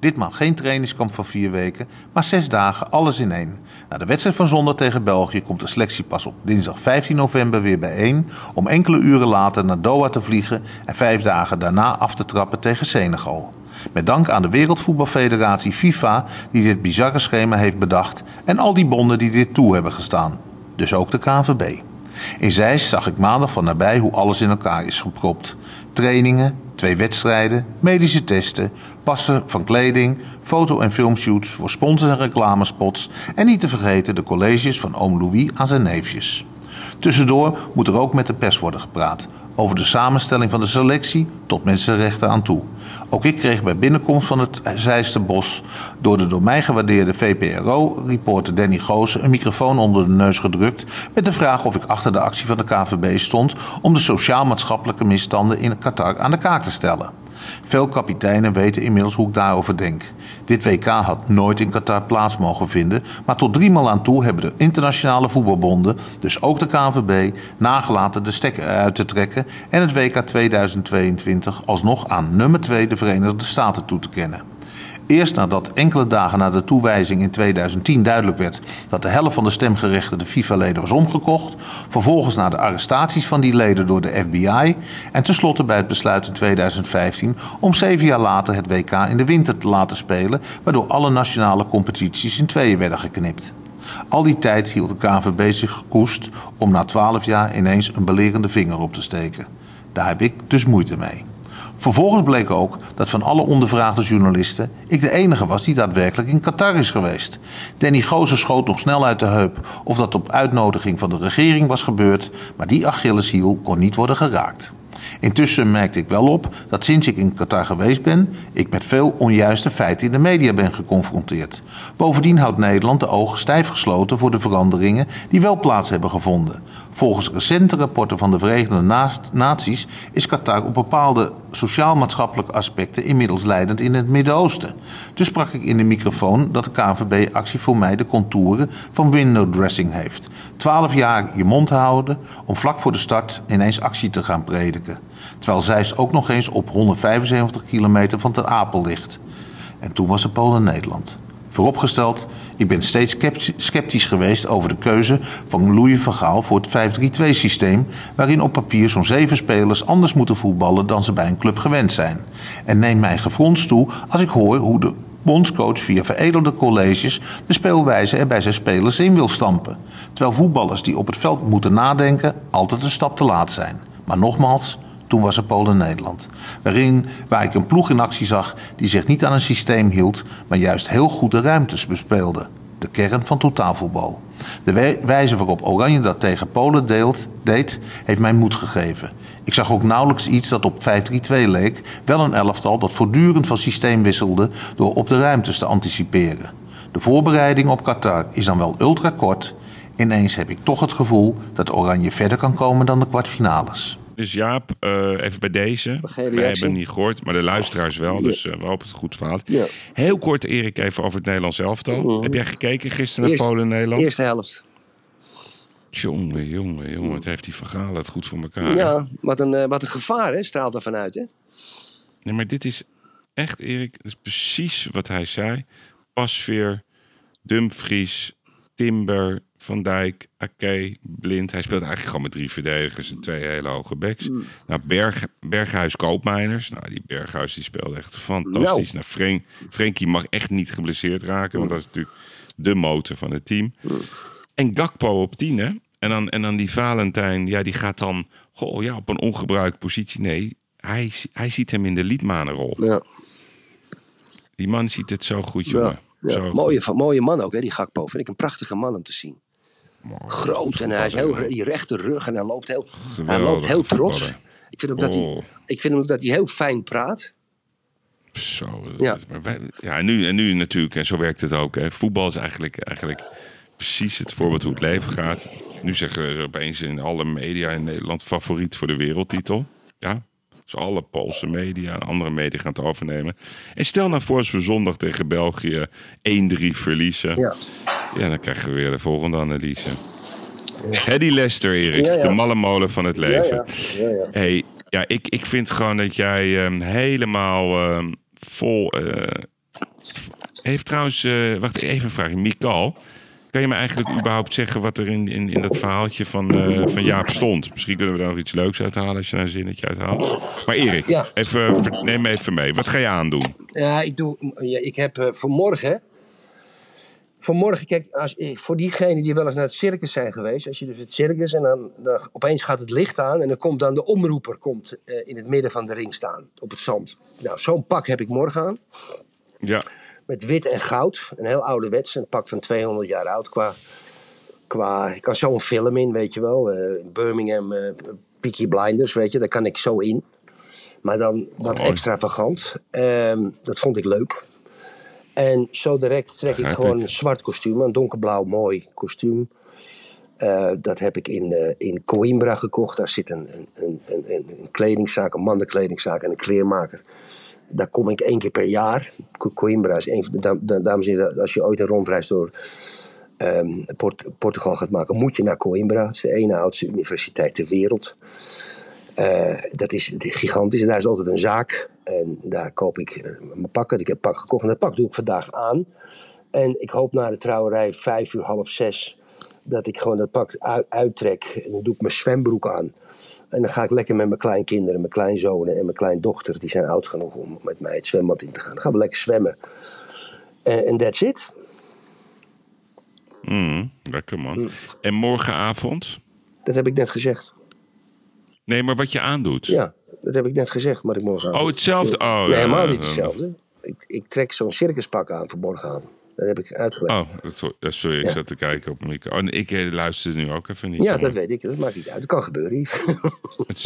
Ditmaal geen trainingskamp van vier weken, maar zes dagen, alles in één. Na de wedstrijd van zondag tegen België komt de selectie pas op dinsdag 15 november weer bijeen... om enkele uren later naar Doha te vliegen en vijf dagen daarna af te trappen tegen Senegal. Met dank aan de Wereldvoetbalfederatie FIFA die dit bizarre schema heeft bedacht... en al die bonden die dit toe hebben gestaan. Dus ook de KNVB. In Zeist zag ik maandag van nabij hoe alles in elkaar is gepropt. Trainingen, twee wedstrijden, medische testen, passen van kleding, foto- en filmshoots voor sponsors en reclamespots en niet te vergeten de colleges van oom Louis aan zijn neefjes. Tussendoor moet er ook met de pers worden gepraat. Over de samenstelling van de selectie tot mensenrechten aan toe. Ook ik kreeg bij binnenkomst van het Zeisterbos door de door mij gewaardeerde VPRO-reporter Danny Goosen een microfoon onder de neus gedrukt met de vraag of ik achter de actie van de KVB stond om de sociaal-maatschappelijke misstanden in Qatar aan de kaak te stellen. Veel kapiteinen weten inmiddels hoe ik daarover denk. Dit WK had nooit in Qatar plaats mogen vinden, maar tot driemaal aan toe hebben de internationale voetbalbonden, dus ook de KNVB, nagelaten de stekker eruit te trekken en het WK 2022 alsnog aan nummer 2 de Verenigde Staten toe te kennen. Eerst nadat enkele dagen na de toewijzing in 2010 duidelijk werd dat de helft van de stemgerechtigde FIFA-leden was omgekocht, vervolgens na de arrestaties van die leden door de FBI en tenslotte bij het besluit in 2015 om zeven jaar later het WK in de winter te laten spelen, waardoor alle nationale competities in tweeën werden geknipt. Al die tijd hield de KNVB zich gekoest om na twaalf jaar ineens een belerende vinger op te steken. Daar heb ik dus moeite mee. Vervolgens bleek ook dat van alle ondervraagde journalisten ik de enige was die daadwerkelijk in Qatar is geweest. Danny Gozer schoot nog snel uit de heup of dat op uitnodiging van de regering was gebeurd, maar die Achilleshiel kon niet worden geraakt. Intussen merkte ik wel op dat sinds ik in Qatar geweest ben, ik met veel onjuiste feiten in de media ben geconfronteerd. Bovendien houdt Nederland de ogen stijf gesloten voor de veranderingen die wel plaats hebben gevonden. Volgens recente rapporten van de Verenigde Na- Naties is Qatar op bepaalde sociaal-maatschappelijke aspecten inmiddels leidend in het Midden-Oosten. Dus sprak ik in de microfoon dat de KNVB-actie voor mij de contouren van window dressing heeft. Twaalf jaar je mond houden om vlak voor de start ineens actie te gaan prediken. Terwijl Zeist ook nog eens op 175 kilometer van Ter Apel ligt. En toen was er Polen-Nederland. Vooropgesteld, ik ben steeds scepti- sceptisch geweest over de keuze van Louis van Gaal voor het 5-3-2-systeem, waarin op papier zo'n zeven spelers anders moeten voetballen dan ze bij een club gewend zijn. En neem mij gefronst toe als ik hoor hoe de bondscoach via veredelde colleges de speelwijze er bij zijn spelers in wil stampen. Terwijl voetballers die op het veld moeten nadenken altijd een stap te laat zijn. Maar nogmaals, toen was er Polen-Nederland. Waarin, waar ik een ploeg in actie zag die zich niet aan een systeem hield, maar juist heel goed de ruimtes bespeelde. De kern van totaalvoetbal. De wij- wijze waarop Oranje dat tegen Polen deelt, deed, heeft mij moed gegeven. Ik zag ook nauwelijks iets dat op 5-3-2 leek, wel een elftal dat voortdurend van systeem wisselde door op de ruimtes te anticiperen. De voorbereiding op Qatar is dan wel ultra kort. Ineens heb ik toch het gevoel dat Oranje verder kan komen dan de kwartfinales. Dus Jaap, eh, even bij deze. Wij hebben het niet gehoord, maar de luisteraars wel. Dus eh, we hopen het goed verhaal. Ja. Heel kort, Erik, even over het Nederlands elftal. Mhm. Heb jij gekeken gisteren naar Eerst- Polen en Nederland? Eerste helft. Jongen, jongen, jongen. Wat heeft die verhaal het goed voor elkaar. Ja, wat een, eh, wat een gevaar hè, straalt er vanuit. Hè? Nee, maar dit is echt, Erik, dat is precies wat hij zei. Pasveer, Dumfries, Timber, Van Dijk, Ake, Blind. Hij speelt eigenlijk gewoon met drie verdedigers en twee hele hoge backs. Nou, Berg, Berghuis, Koopmeiners. Nou, die Berghuis die speelde echt fantastisch. Nou, Frenk, Frenkie mag echt niet geblesseerd raken, want dat is natuurlijk de motor van het team. En Gakpo op 10, hè? En dan, en dan die Valentijn, ja, die gaat dan goh, ja, op een ongebruikte positie. Nee, hij, hij ziet hem in de liedmanenrol. Ja. Die man ziet het zo goed, jongen. Ja. Mooie, mooie man ook, hè, die Gakpo. Vind ik een prachtige man om te zien. Groot en hij is heel die rechte rug en hij loopt heel, hij loopt heel trots. Ik vind, dat hij, Oh, ik vind ook dat hij heel fijn praat. zo. wij- ja, en nu, en nu natuurlijk, en zo werkt het ook. Hè. Voetbal is eigenlijk, eigenlijk precies het voorbeeld hoe het leven gaat. Nu zeggen ze opeens in alle media in Nederland favoriet voor de wereldtitel. Ja, dus alle Poolse media en andere media gaan het overnemen. En stel nou voor als we zondag tegen België 1-3 verliezen. Ja. Ja, dan krijgen we weer de volgende analyse. Hedy Lester, Erik. Ja, ja. De malle molen van het leven. ja. ja, ja. Hey, ja, ik, ik vind gewoon dat jij ehm, helemaal ehm, vol... eh, heeft trouwens... eh, wacht, even een vraag. Mikal, kan je me eigenlijk überhaupt zeggen wat er in, in, in dat verhaaltje van, eh, van Jaap stond? Misschien kunnen we daar nog iets leuks uithalen als je daar een zinnetje uithaalt. Maar Erik, Ja. even, ver- neem me even mee. Wat ga je aandoen? Ja, ik, doe, ja, ik heb eh, vanmorgen. Vanmorgen, kijk, als, eh, voor diegenen die wel eens naar het circus zijn geweest. Als je dus het circus en dan, dan opeens gaat het licht aan. En dan komt dan de omroeper komt, eh, in het midden van de ring staan. Op het zand. Nou, zo'n pak heb ik morgen aan. Ja, Met wit en goud. Een heel ouderwets. Een pak van 200 jaar oud. Qua, qua, ik kan zo een film in, weet je wel. eh, Birmingham, eh Peaky Blinders, weet je. Daar kan ik zo in. Maar dan wat Mooi. extravagant. Ehm, dat vond ik leuk. En zo direct trek ik gewoon een zwart kostuum. Een donkerblauw mooi kostuum. Eh, dat heb ik in, in Coimbra gekocht. Daar zit een, een, een, een, een kledingzaak, een mannenkledingzaak en een kleermaker. Daar kom ik één keer per jaar. Co- Coimbra is een van de, dam- da- dames en heren, als je ooit een rondreis door ehm, Port- Portugal gaat maken, moet je naar Coimbra. Het is de ene oudste universiteit ter wereld. Eh, dat is gigantisch. En daar is altijd een zaak. En daar koop ik eh, mijn pakken. Ik heb pak gekocht. En dat pak doe ik vandaag aan. En ik hoop na de trouwerij vijf uur, half zes... dat ik gewoon dat pak uit, uittrek. En dan doe ik mijn zwembroek aan. En dan ga ik lekker met mijn kleinkinderen, mijn kleinzonen en mijn kleindochter... die zijn oud genoeg om met mij het zwembad in te gaan. Dan gaan we lekker zwemmen. Eh, En that's it. Mm, lekker man. En morgenavond? Dat heb ik net gezegd. Nee, maar wat je aandoet. Ja, dat heb ik net gezegd. Maar ik morgen Oh, hetzelfde? Oh, nee, ja, helemaal niet hetzelfde. Ik, ik trek zo'n circuspak aan voor morgenavond. Dat heb ik uitgelegd. Oh, sorry, ik Ja. zat te kijken op mijn micro. Oh, en ik eh, luister nu ook even niet. ja, dat weet ik. Dat maakt niet uit. Dat kan gebeuren, Yves. Het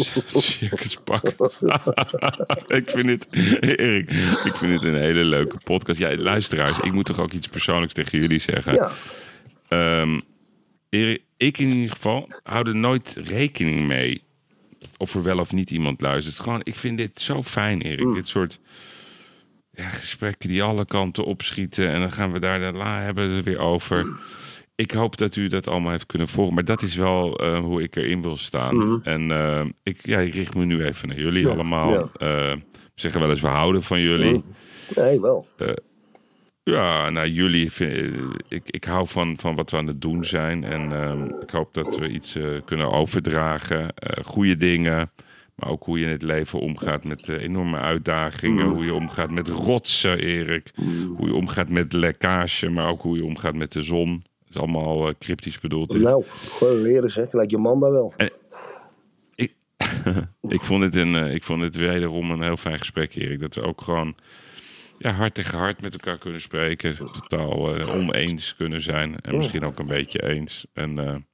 circuspak. ik vind het, Erik, ik vind het een hele leuke podcast. Ja, luisteraars, ik moet toch ook iets persoonlijks tegen jullie zeggen. ja. Ehm, Erik, ik in ieder geval hou er nooit rekening mee of er wel of niet iemand luistert. Gewoon, ik vind dit zo fijn, Erik. Mm. Dit soort ja, gesprekken die alle kanten opschieten. En dan gaan we daar daarna hebben we het er weer over. Ik hoop dat u dat allemaal heeft kunnen volgen. Maar dat is wel eh, hoe ik erin wil staan. Mhm. En eh, ik, ja, ik richt me nu even naar jullie Ja, allemaal. ja. Eh, we zeggen wel eens, we houden van jullie. Mm. Nee, wel. Ja, nou, jullie, vind- ik, ik hou van, van wat we aan het doen zijn. En ehm, ik hoop dat we iets kunnen overdragen. goede dingen. Maar ook hoe je in het leven omgaat met eh, enorme uitdagingen. Hoe je omgaat met rotsen, Erik. Hoe je omgaat met lekkage. Maar ook hoe je omgaat met de zon. Dat is allemaal eh, cryptisch bedoeld. dit. Nou, gewoon leren zeg. Lijkt je man daar wel. Ik vond het, een, eh, ik vond het wederom een heel fijn gesprek, Erik. Dat we ook gewoon ja, hart tegen hart met elkaar kunnen spreken. Totaal oneens kunnen zijn. En misschien ook een beetje eens. En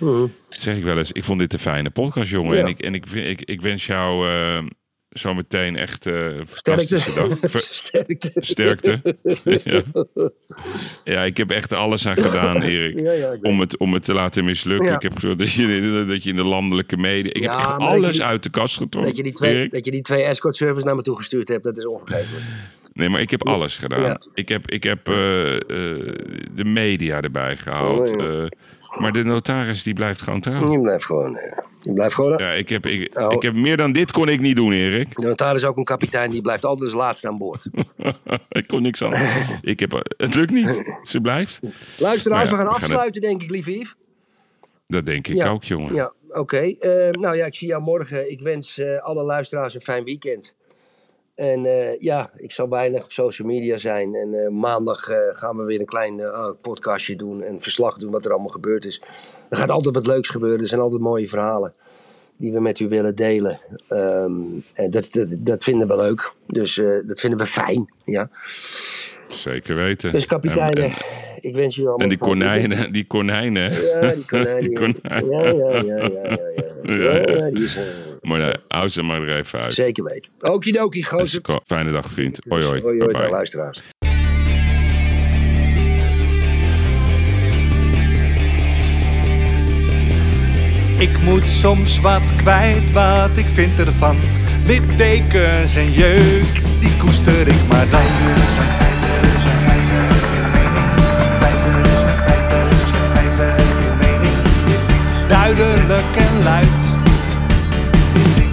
Mhm. zeg ik wel eens, ik vond dit een fijne podcast, jongen. Ja. En, ik, en ik, ik, ik wens jou eh, zo meteen echt eh Sterkte. fantastische dag. Ver- Sterkte. Sterkte. ja. ja, ik heb echt alles aan gedaan, Erik. Ja, Om het, om het te laten mislukken. Ik heb gezorgd dat je, dat je in de landelijke media... Ik heb echt dat alles uit de kast getrokken. Dat je, die twee, Erik. dat je die twee escort service naar me toe gestuurd hebt, dat is onvergeeflijk. Nee, maar ik heb alles gedaan. Ik heb, ik heb eh, de media erbij gehaald. Oh, maar de notaris die blijft gewoon trouw. Je blijft gewoon. eh, Je blijft gewoon... Ja, ik heb, ik, Oh. ik heb meer dan dit kon ik niet doen, Erik. De notaris is ook een kapitein, die blijft altijd als laatste aan boord. ik kon niks aan. ik heb, het lukt niet. Ze blijft. Luisteraars, Nou ja, we gaan afsluiten, denk ik, lieve Yves. Dat denk ik Ja. ook, jongen. Ja, oké. Eh, nou ja, ik zie jou morgen. Ik wens eh, alle luisteraars een fijn weekend. En eh, ja, ik zal weinig op social media zijn. En eh, maandag eh, gaan we weer een klein eh, podcastje doen. En verslag doen wat er allemaal gebeurd is. Er gaat altijd wat leuks gebeuren. Er zijn altijd mooie verhalen die we met u willen delen. Ehm, en dat, dat, dat vinden we leuk. Dus dat vinden we fijn. Ja. Zeker weten. Dus kapiteinen, En, en, ik wens jullie allemaal en die konijnen, die konijnen. Ja, die konijnen. Die ja. konijnen. Ja, ja, ja, ja, ja, ja. Ja, Ja, ja. ja, die is, eh, Maar nee, hou ze maar er even uit. Zeker weten. Okidoki, gozer. Fijne dag, vriend. Hoi, hoi. Hoi, hoi, dag, bye. luisteraars. Ik moet soms wat kwijt wat ik vind ervan. Littekens en jeuk, die koester ik maar dan.